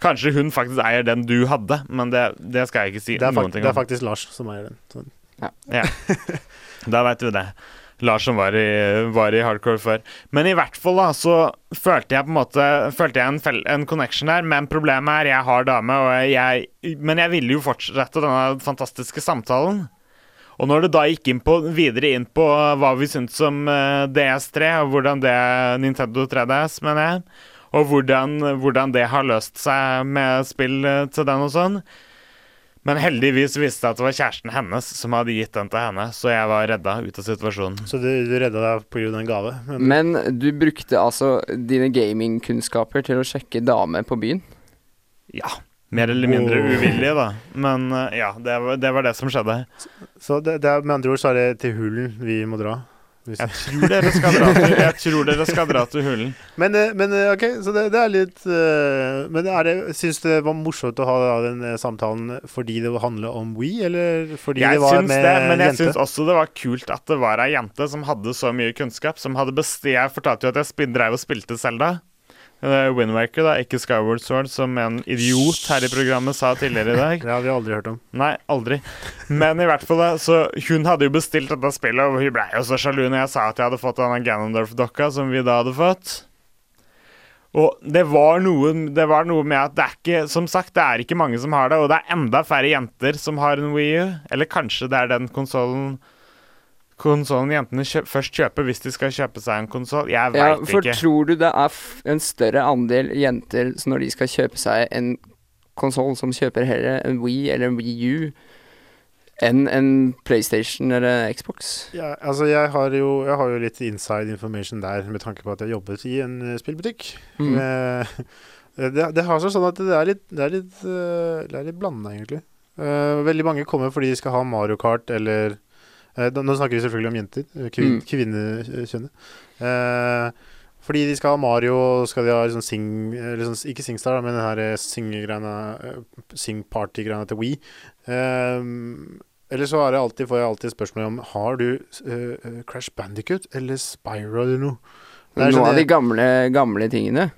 Kanskje hun faktisk eier den du hadde, men det, det skal jeg ikke si Det er, noen fakt om. det er faktisk Lars som eier den. Sånn. Da veit du det. Lars som var i, var i hardcore før. Men i hvert fall da, så følte jeg på en måte Følte jeg en, fel- en connection der. Men problemet er jeg har dame, jeg, men jeg ville jo fortsette denne fantastiske samtalen. Og når det da gikk inn på, videre inn på hva vi syntes om eh, DS3, og hvordan det Nintendo 3DS, mener jeg, og hvordan, hvordan det har løst seg med spill eh, til den og sånn Men heldigvis visste jeg at det var kjæresten hennes som hadde gitt den til henne, så jeg var redda ut av situasjonen. Så du, du redda deg pga. en gave? Men, Men du brukte altså dine gamingkunnskaper til å sjekke dame på byen? Ja. Mer eller mindre oh. uvillig, da. Men eh, ja, det var, det var det som skjedde. så det, det er, med andre ord så er det til hulen vi må dra. Hvis- Jeg tror dere skal dra til, jeg tror dere skal dra til hulen. Men, eh, men eh, ok, så det, det er litt eh, Men er det, syns det var morsomt å ha den samtalen fordi det handler om We, eller fordi Jeg det var syns med det, men jeg syns også det var kult at det var ei jente som hadde så mye kunnskap. Som hadde best Jeg fortalte jo at jeg spil, drev og spilte Selda. Windwaker, da, ikke Skyward Sword, som en idiot her i programmet sa tidligere i dag. Det hadde vi aldri hørt om. Nei, aldri. Men i hvert fall, da, så hun hadde jo bestilt dette spillet, og hun ble jo så sjalu når jeg sa at jeg hadde fått denne Ganondorf-dokka som vi da hadde fått. Og det var, noe, det var noe med at det er ikke Som sagt, det er ikke mange som har det, og det er enda færre jenter som har en Wii U. Eller kanskje det er den konsollen Konsollen jentene kjø først kjøper hvis de skal kjøpe seg en konsoll. Jeg veit Ja, for ikke. tror du det er f en større andel jenter når de skal kjøpe seg en konsoll som kjøper heller en Wii eller en Wii U enn en PlayStation eller Xbox. Ja, altså jeg har, jo, jeg har jo litt inside information der, med tanke på at jeg jobbet i en eh, spillbutikk. Mm. Med, det, det har seg sånn at det er litt, det er litt, eh, det er litt blanda, egentlig. Eh, veldig mange kommer fordi de skal ha Mario Kart eller eh, Nå snakker vi selvfølgelig om jenter. eh, Kvin, Mm. Kvinnekjønnet. Eh, fordi de skal ha Mario, skal de ha liksom sing... Eller sånn, ikke Singstar, men den her eh, eh, Sing-party-greiene til Wii. Eh, eller så er det alltid, får jeg alltid spørsmål om Har du eh, eh, Crash Bandicut eller Spyro eller noe. Noen sånn av de gamle, gamle tingene.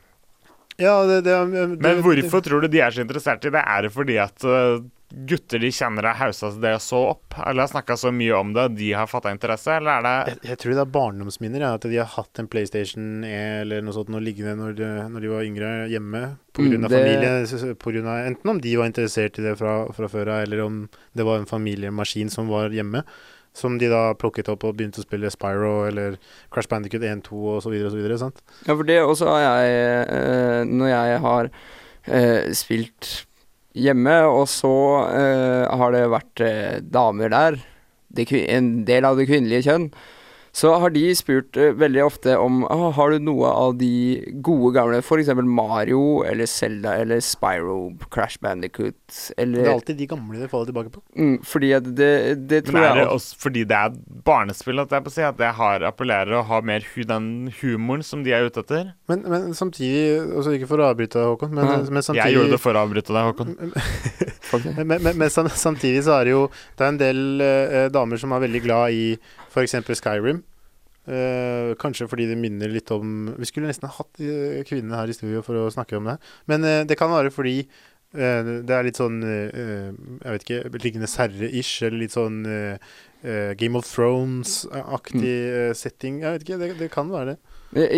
Ja, det, det, det Men hvorfor tror du de er så interessert i det? Er det fordi at øh, gutter de kjenner har haussa det så opp? Eller har snakka så mye om det, de har fatta interesse? Eller er det jeg, jeg tror det er barndomsminner. Ja, at de har hatt en PlayStation E eller noe sånt noe liggende når de, når de var yngre hjemme. På Mm, grunn av det- familie. På grunn av, enten om de var interessert i det fra, fra før av, eller om det var en familiemaskin som var hjemme. Som de da plukket opp og begynte å spille Spyro eller Crash Bandicut 1, 2 osv. osv. Sant? Ja, for det også har jeg eh, Når jeg har eh, spilt hjemme, og så eh, har det vært eh, damer der, De en del av det kvinnelige kjønn, så har de spurt uh, veldig ofte om ah, Har du noe av de gode gamle, f.eks. Mario eller Zelda eller Spyro, Crash Bandicut Det er alltid de gamle de faller tilbake på. mm, Fordi at det, det tror Men er det jeg også fordi det er barnespill at jeg på å si at det har appellerer og har mer hu den humoren som de er ute etter? Men, men samtidig altså Ikke for å avbryte deg, Håkon, men, mm. men samtidig Jeg gjorde det for å avbryte deg, Håkon. faktisk. Men, men, men samtidig så er det jo Det er en del eh, damer som er veldig glad i f.eks. Skyrim. Eh, kanskje fordi det minner litt om Vi skulle nesten ha hatt uh, kvinnene her i studio for å snakke om det. Men eh, det kan være fordi eh, det er litt sånn eh, Jeg vet ikke liggende herre-ish, eller litt sånn eh, eh, Game of Thrones-aktig eh, setting. Jeg vet ikke, det, det kan være det.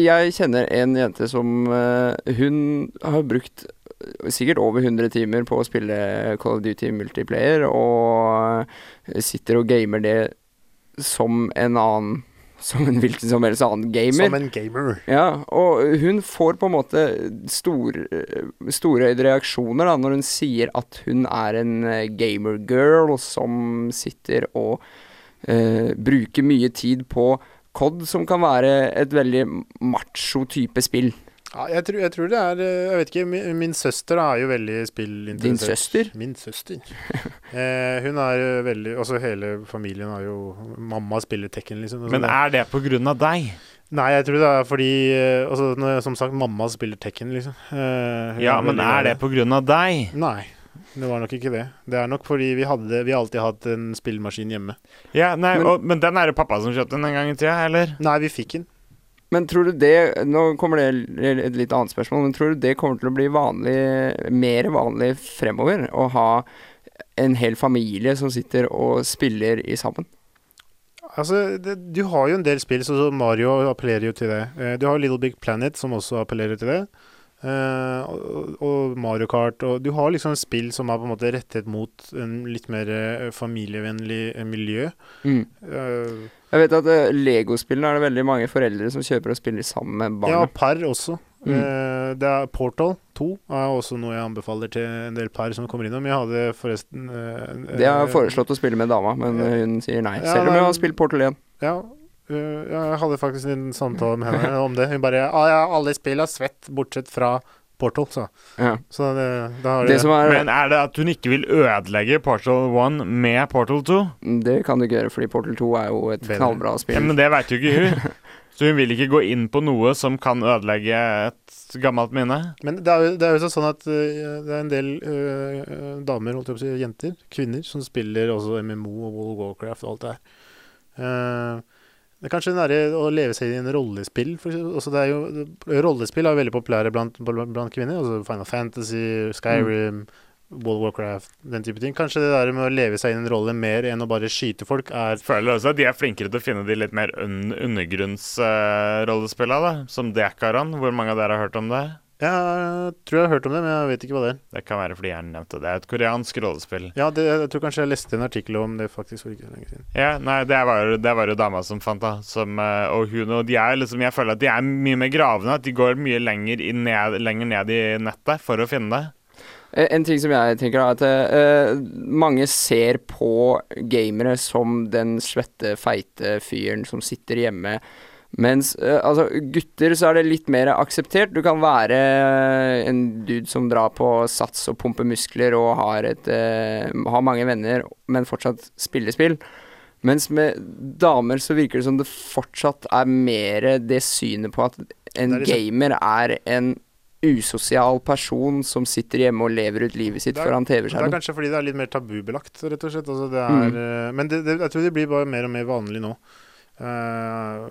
Jeg kjenner en jente som eh, Hun har brukt eh, sikkert over 100 timer på å spille Call of Duty multiplayer, og sitter og gamer det som en annen Som en hvilken som helst annen gamer. Som en gamer. Ja, og hun får på en måte stor, storøyde reaksjoner da, når hun sier at hun er en eh, gamergirl som sitter og eh, bruker mye tid på COD, som kan være et veldig macho type spill. Ja, jeg, tror, jeg tror det er eh, Jeg vet ikke, min, min søster da, er jo veldig Din søster? Min søster. eh, hun er veldig Altså hele familien har jo Mamma spiller Tekken, liksom. Men sånn. er det på grunn av deg? Nei, jeg tror det er fordi eh, altså, når, Som sagt, mamma spiller Tekken, liksom. Eh, Ja, er men er det på grunn av deg? Nei. Det var nok ikke det. Det er nok fordi vi hadde Vi har alltid hatt en spillemaskin hjemme. Ja, nei, Men- og, men den er det pappa som kjøpte den en gang i tida, eller? Nei, vi fikk den. Men tror du det Nå kommer det et litt annet spørsmål, men tror du det kommer til å bli vanlig, mer vanlig fremover? Å ha en hel familie som sitter og spiller i sammen? Altså, det, du har jo en del spill, så Mario appellerer jo til det. Eh, du har Little Big Planet, som også appellerer til det. Eh, og, og Mario Kart. Og du har liksom spill som er på en måte rettet mot en litt mer eh, familievennlig eh, miljø. Mm. Uh, Jeg vet at uh, Legospillene er det veldig mange foreldre som kjøper og spiller sammen med ja, barna. par også. Mm. Uh, det er Portal 2 er også noe jeg anbefaler til en del par som kommer innom. Jeg hadde forresten uh, Det har jeg foreslått å spille med dama, men uh, hun sier nei. Ja, Selv om jeg har spilt Portal 1. Ja, jeg hadde faktisk en samtale med henne om det. Hun bare ah, ja, alle spill har svett, bortsett fra Portal, så. Ja. Så det, da har Det det som er Men er det at hun ikke vil ødelegge Portal 1 med Portal 2? Det kan du ikke gjøre, fordi Portal 2 er jo et Bedre. knallbra spill. Ja, men det veit jo ikke hun. Så hun vil ikke gå inn på noe som kan ødelegge et gammelt minne. Men det er jo, det er jo sånn at uh, det er en del uh, damer, holdt jeg på å si, jenter, kvinner, som spiller også MMO og World of Warcraft og alt det her. Eh, det er kanskje den å leve seg inn i en rollespill. Altså det er jo, rollespill er veldig populære blant, blant kvinner. Altså Final Fantasy, Skyrim, World of Warcraft, den type ting. Kanskje det der med å leve seg inn i en rolle mer enn å bare skyte folk, er Føler også at de er flinkere til å finne de litt mer un undergrunnsrollespillene, da. Som Dekaran. Hvor mange av dere har hørt om det? Jeg tror jeg har hørt om det, men jeg vet ikke hva det er. Det kan være fordi jeg nevnte det. Det er et koreansk rollespill. Ja, det, jeg tror kanskje jeg leste en artikkel om det faktisk for ikke så lenge siden. Ja, nei, det var, det var jo dama som fant det. Som, eh, og hun og de er liksom Jeg føler at de er mye mer gravende. At de går mye lenger, i ned, lenger ned i nettet for å finne det. Eh, En ting som jeg tenker er at uh, mange ser på gamere som den svette, feite fyren som sitter hjemme. Mens uh, altså, gutter så er det litt mer akseptert. Du kan være eh, en dude som drar på sats og pumper muskler og har, et, uh, har mange venner, men fortsatt spiller spill. Mens med damer så virker det som det fortsatt er mer det synet på at en er gamer er en usosial person som sitter hjemme og lever ut livet sitt er- foran Det er kanskje fordi det er litt mer tabubelagt, rett og slett. Altså, det er, Mm. Men det, det, jeg tror det blir bare mer og mer vanlig nå. Eh,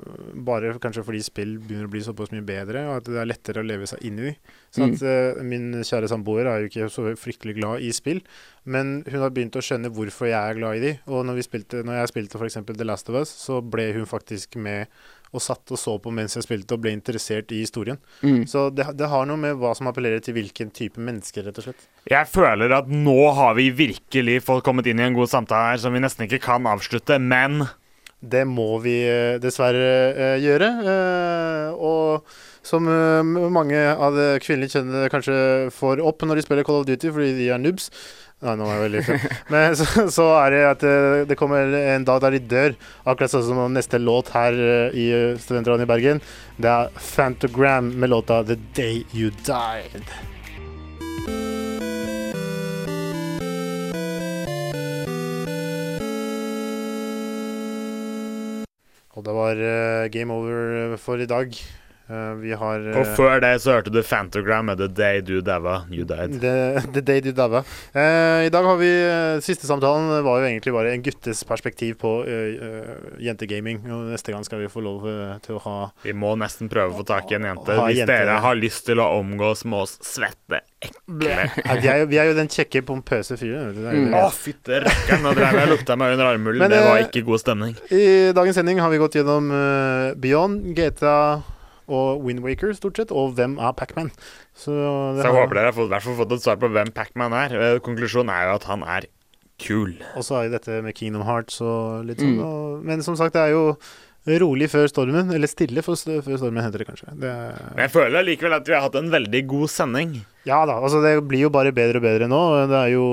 bare kanskje fordi spill begynner å bli såpass mye bedre, og at det er lettere å leve seg inn i. Så Mm. at eh, Min kjære samboer er jo ikke så fryktelig glad i spill, men hun har begynt å skjønne hvorfor jeg er glad i de. Og når, vi spilte, når jeg spilte f.eks. The Last of Us, så ble hun faktisk med og satt og så på mens jeg spilte, og ble interessert i historien. Mm. Så det, det har noe med hva som appellerer til hvilken type mennesker, rett og slett. Jeg føler at nå har vi virkelig fått kommet inn i en god samtale her som vi nesten ikke kan avslutte, men Det må vi eh, dessverre eh, gjøre. eh, og som mange av det kvinnelige kjønnet kanskje får opp når de spiller Call of Duty fordi de er noobs. Nei, nå var jeg veldig feil. Men så, så er det at det kommer en dag der de dør. Akkurat sånn som neste låt her i Studentradioen i Bergen. Det er Fantogram med låta 'The Day You Died'. Og det var eh, game over for i dag. Eh, vi har Og eh, før det så hørte du Fantogram med The Day You Daua, You Died. The, the Day You Daua. Uh, I dag har vi eh, Siste samtalen var jo egentlig bare en guttes perspektiv på uh, eh, jentegaming. Og neste gang skal vi få lov eh, til å ha Vi må nesten prøve å få tak i en jente. Hvis jente. dere har lyst til å omgås med oss svette ekle ja, vi, er jo, vi er jo den kjekke, pompøse fyren. Mm. Å, fytte rakkeren, nå drev jeg og lukta meg under armhulen. Det var eh, ikke god stemning. I dagens sending har vi gått gjennom uh, Beyond, GTA og Windwaker, stort sett. Og hvem er Pacman? Så, Så jeg håper dere har fått, i hvert fall fått et svar på hvem Pacman er. Eh, Konklusjonen er jo at han er kul. Og så er jo dette med Kingdom Hearts og litt sånn. Mm. Og, men som sagt, det er jo rolig før stormen. Eller stille for, før stormen, heter det kanskje. Det er, Men jeg føler likevel at vi har hatt en veldig god sending. Ja da, altså det blir jo bare bedre og bedre nå. Det er jo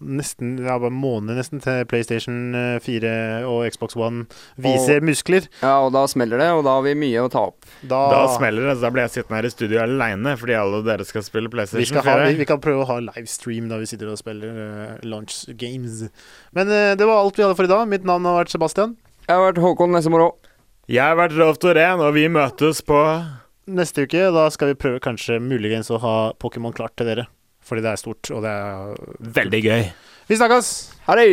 nesten ja, bare måneder nesten til PlayStation eh, 4 og Xbox One viser muskler. Ja, og da smeller det, og da har vi mye å ta opp. Da, Da smeller det, så da blir jeg sittende her i studio aleine fordi alle dere skal spille vi, PlayStation skal ha, 4. vi, vi kan prøve å ha livestream da vi sitter og spiller uh, launch games. Men uh, det var alt vi hadde for i dag. Mitt navn har vært Sebastian. Jeg har vært Håkon Nessemoro. Jeg har vært Rolf Torén, og vi møtes på Neste uke da skal vi prøve kanskje muligens å ha Pokémon klart til dere. Fordi det er stort, og det er Veldig gøy. Vi snakkes! Ha det!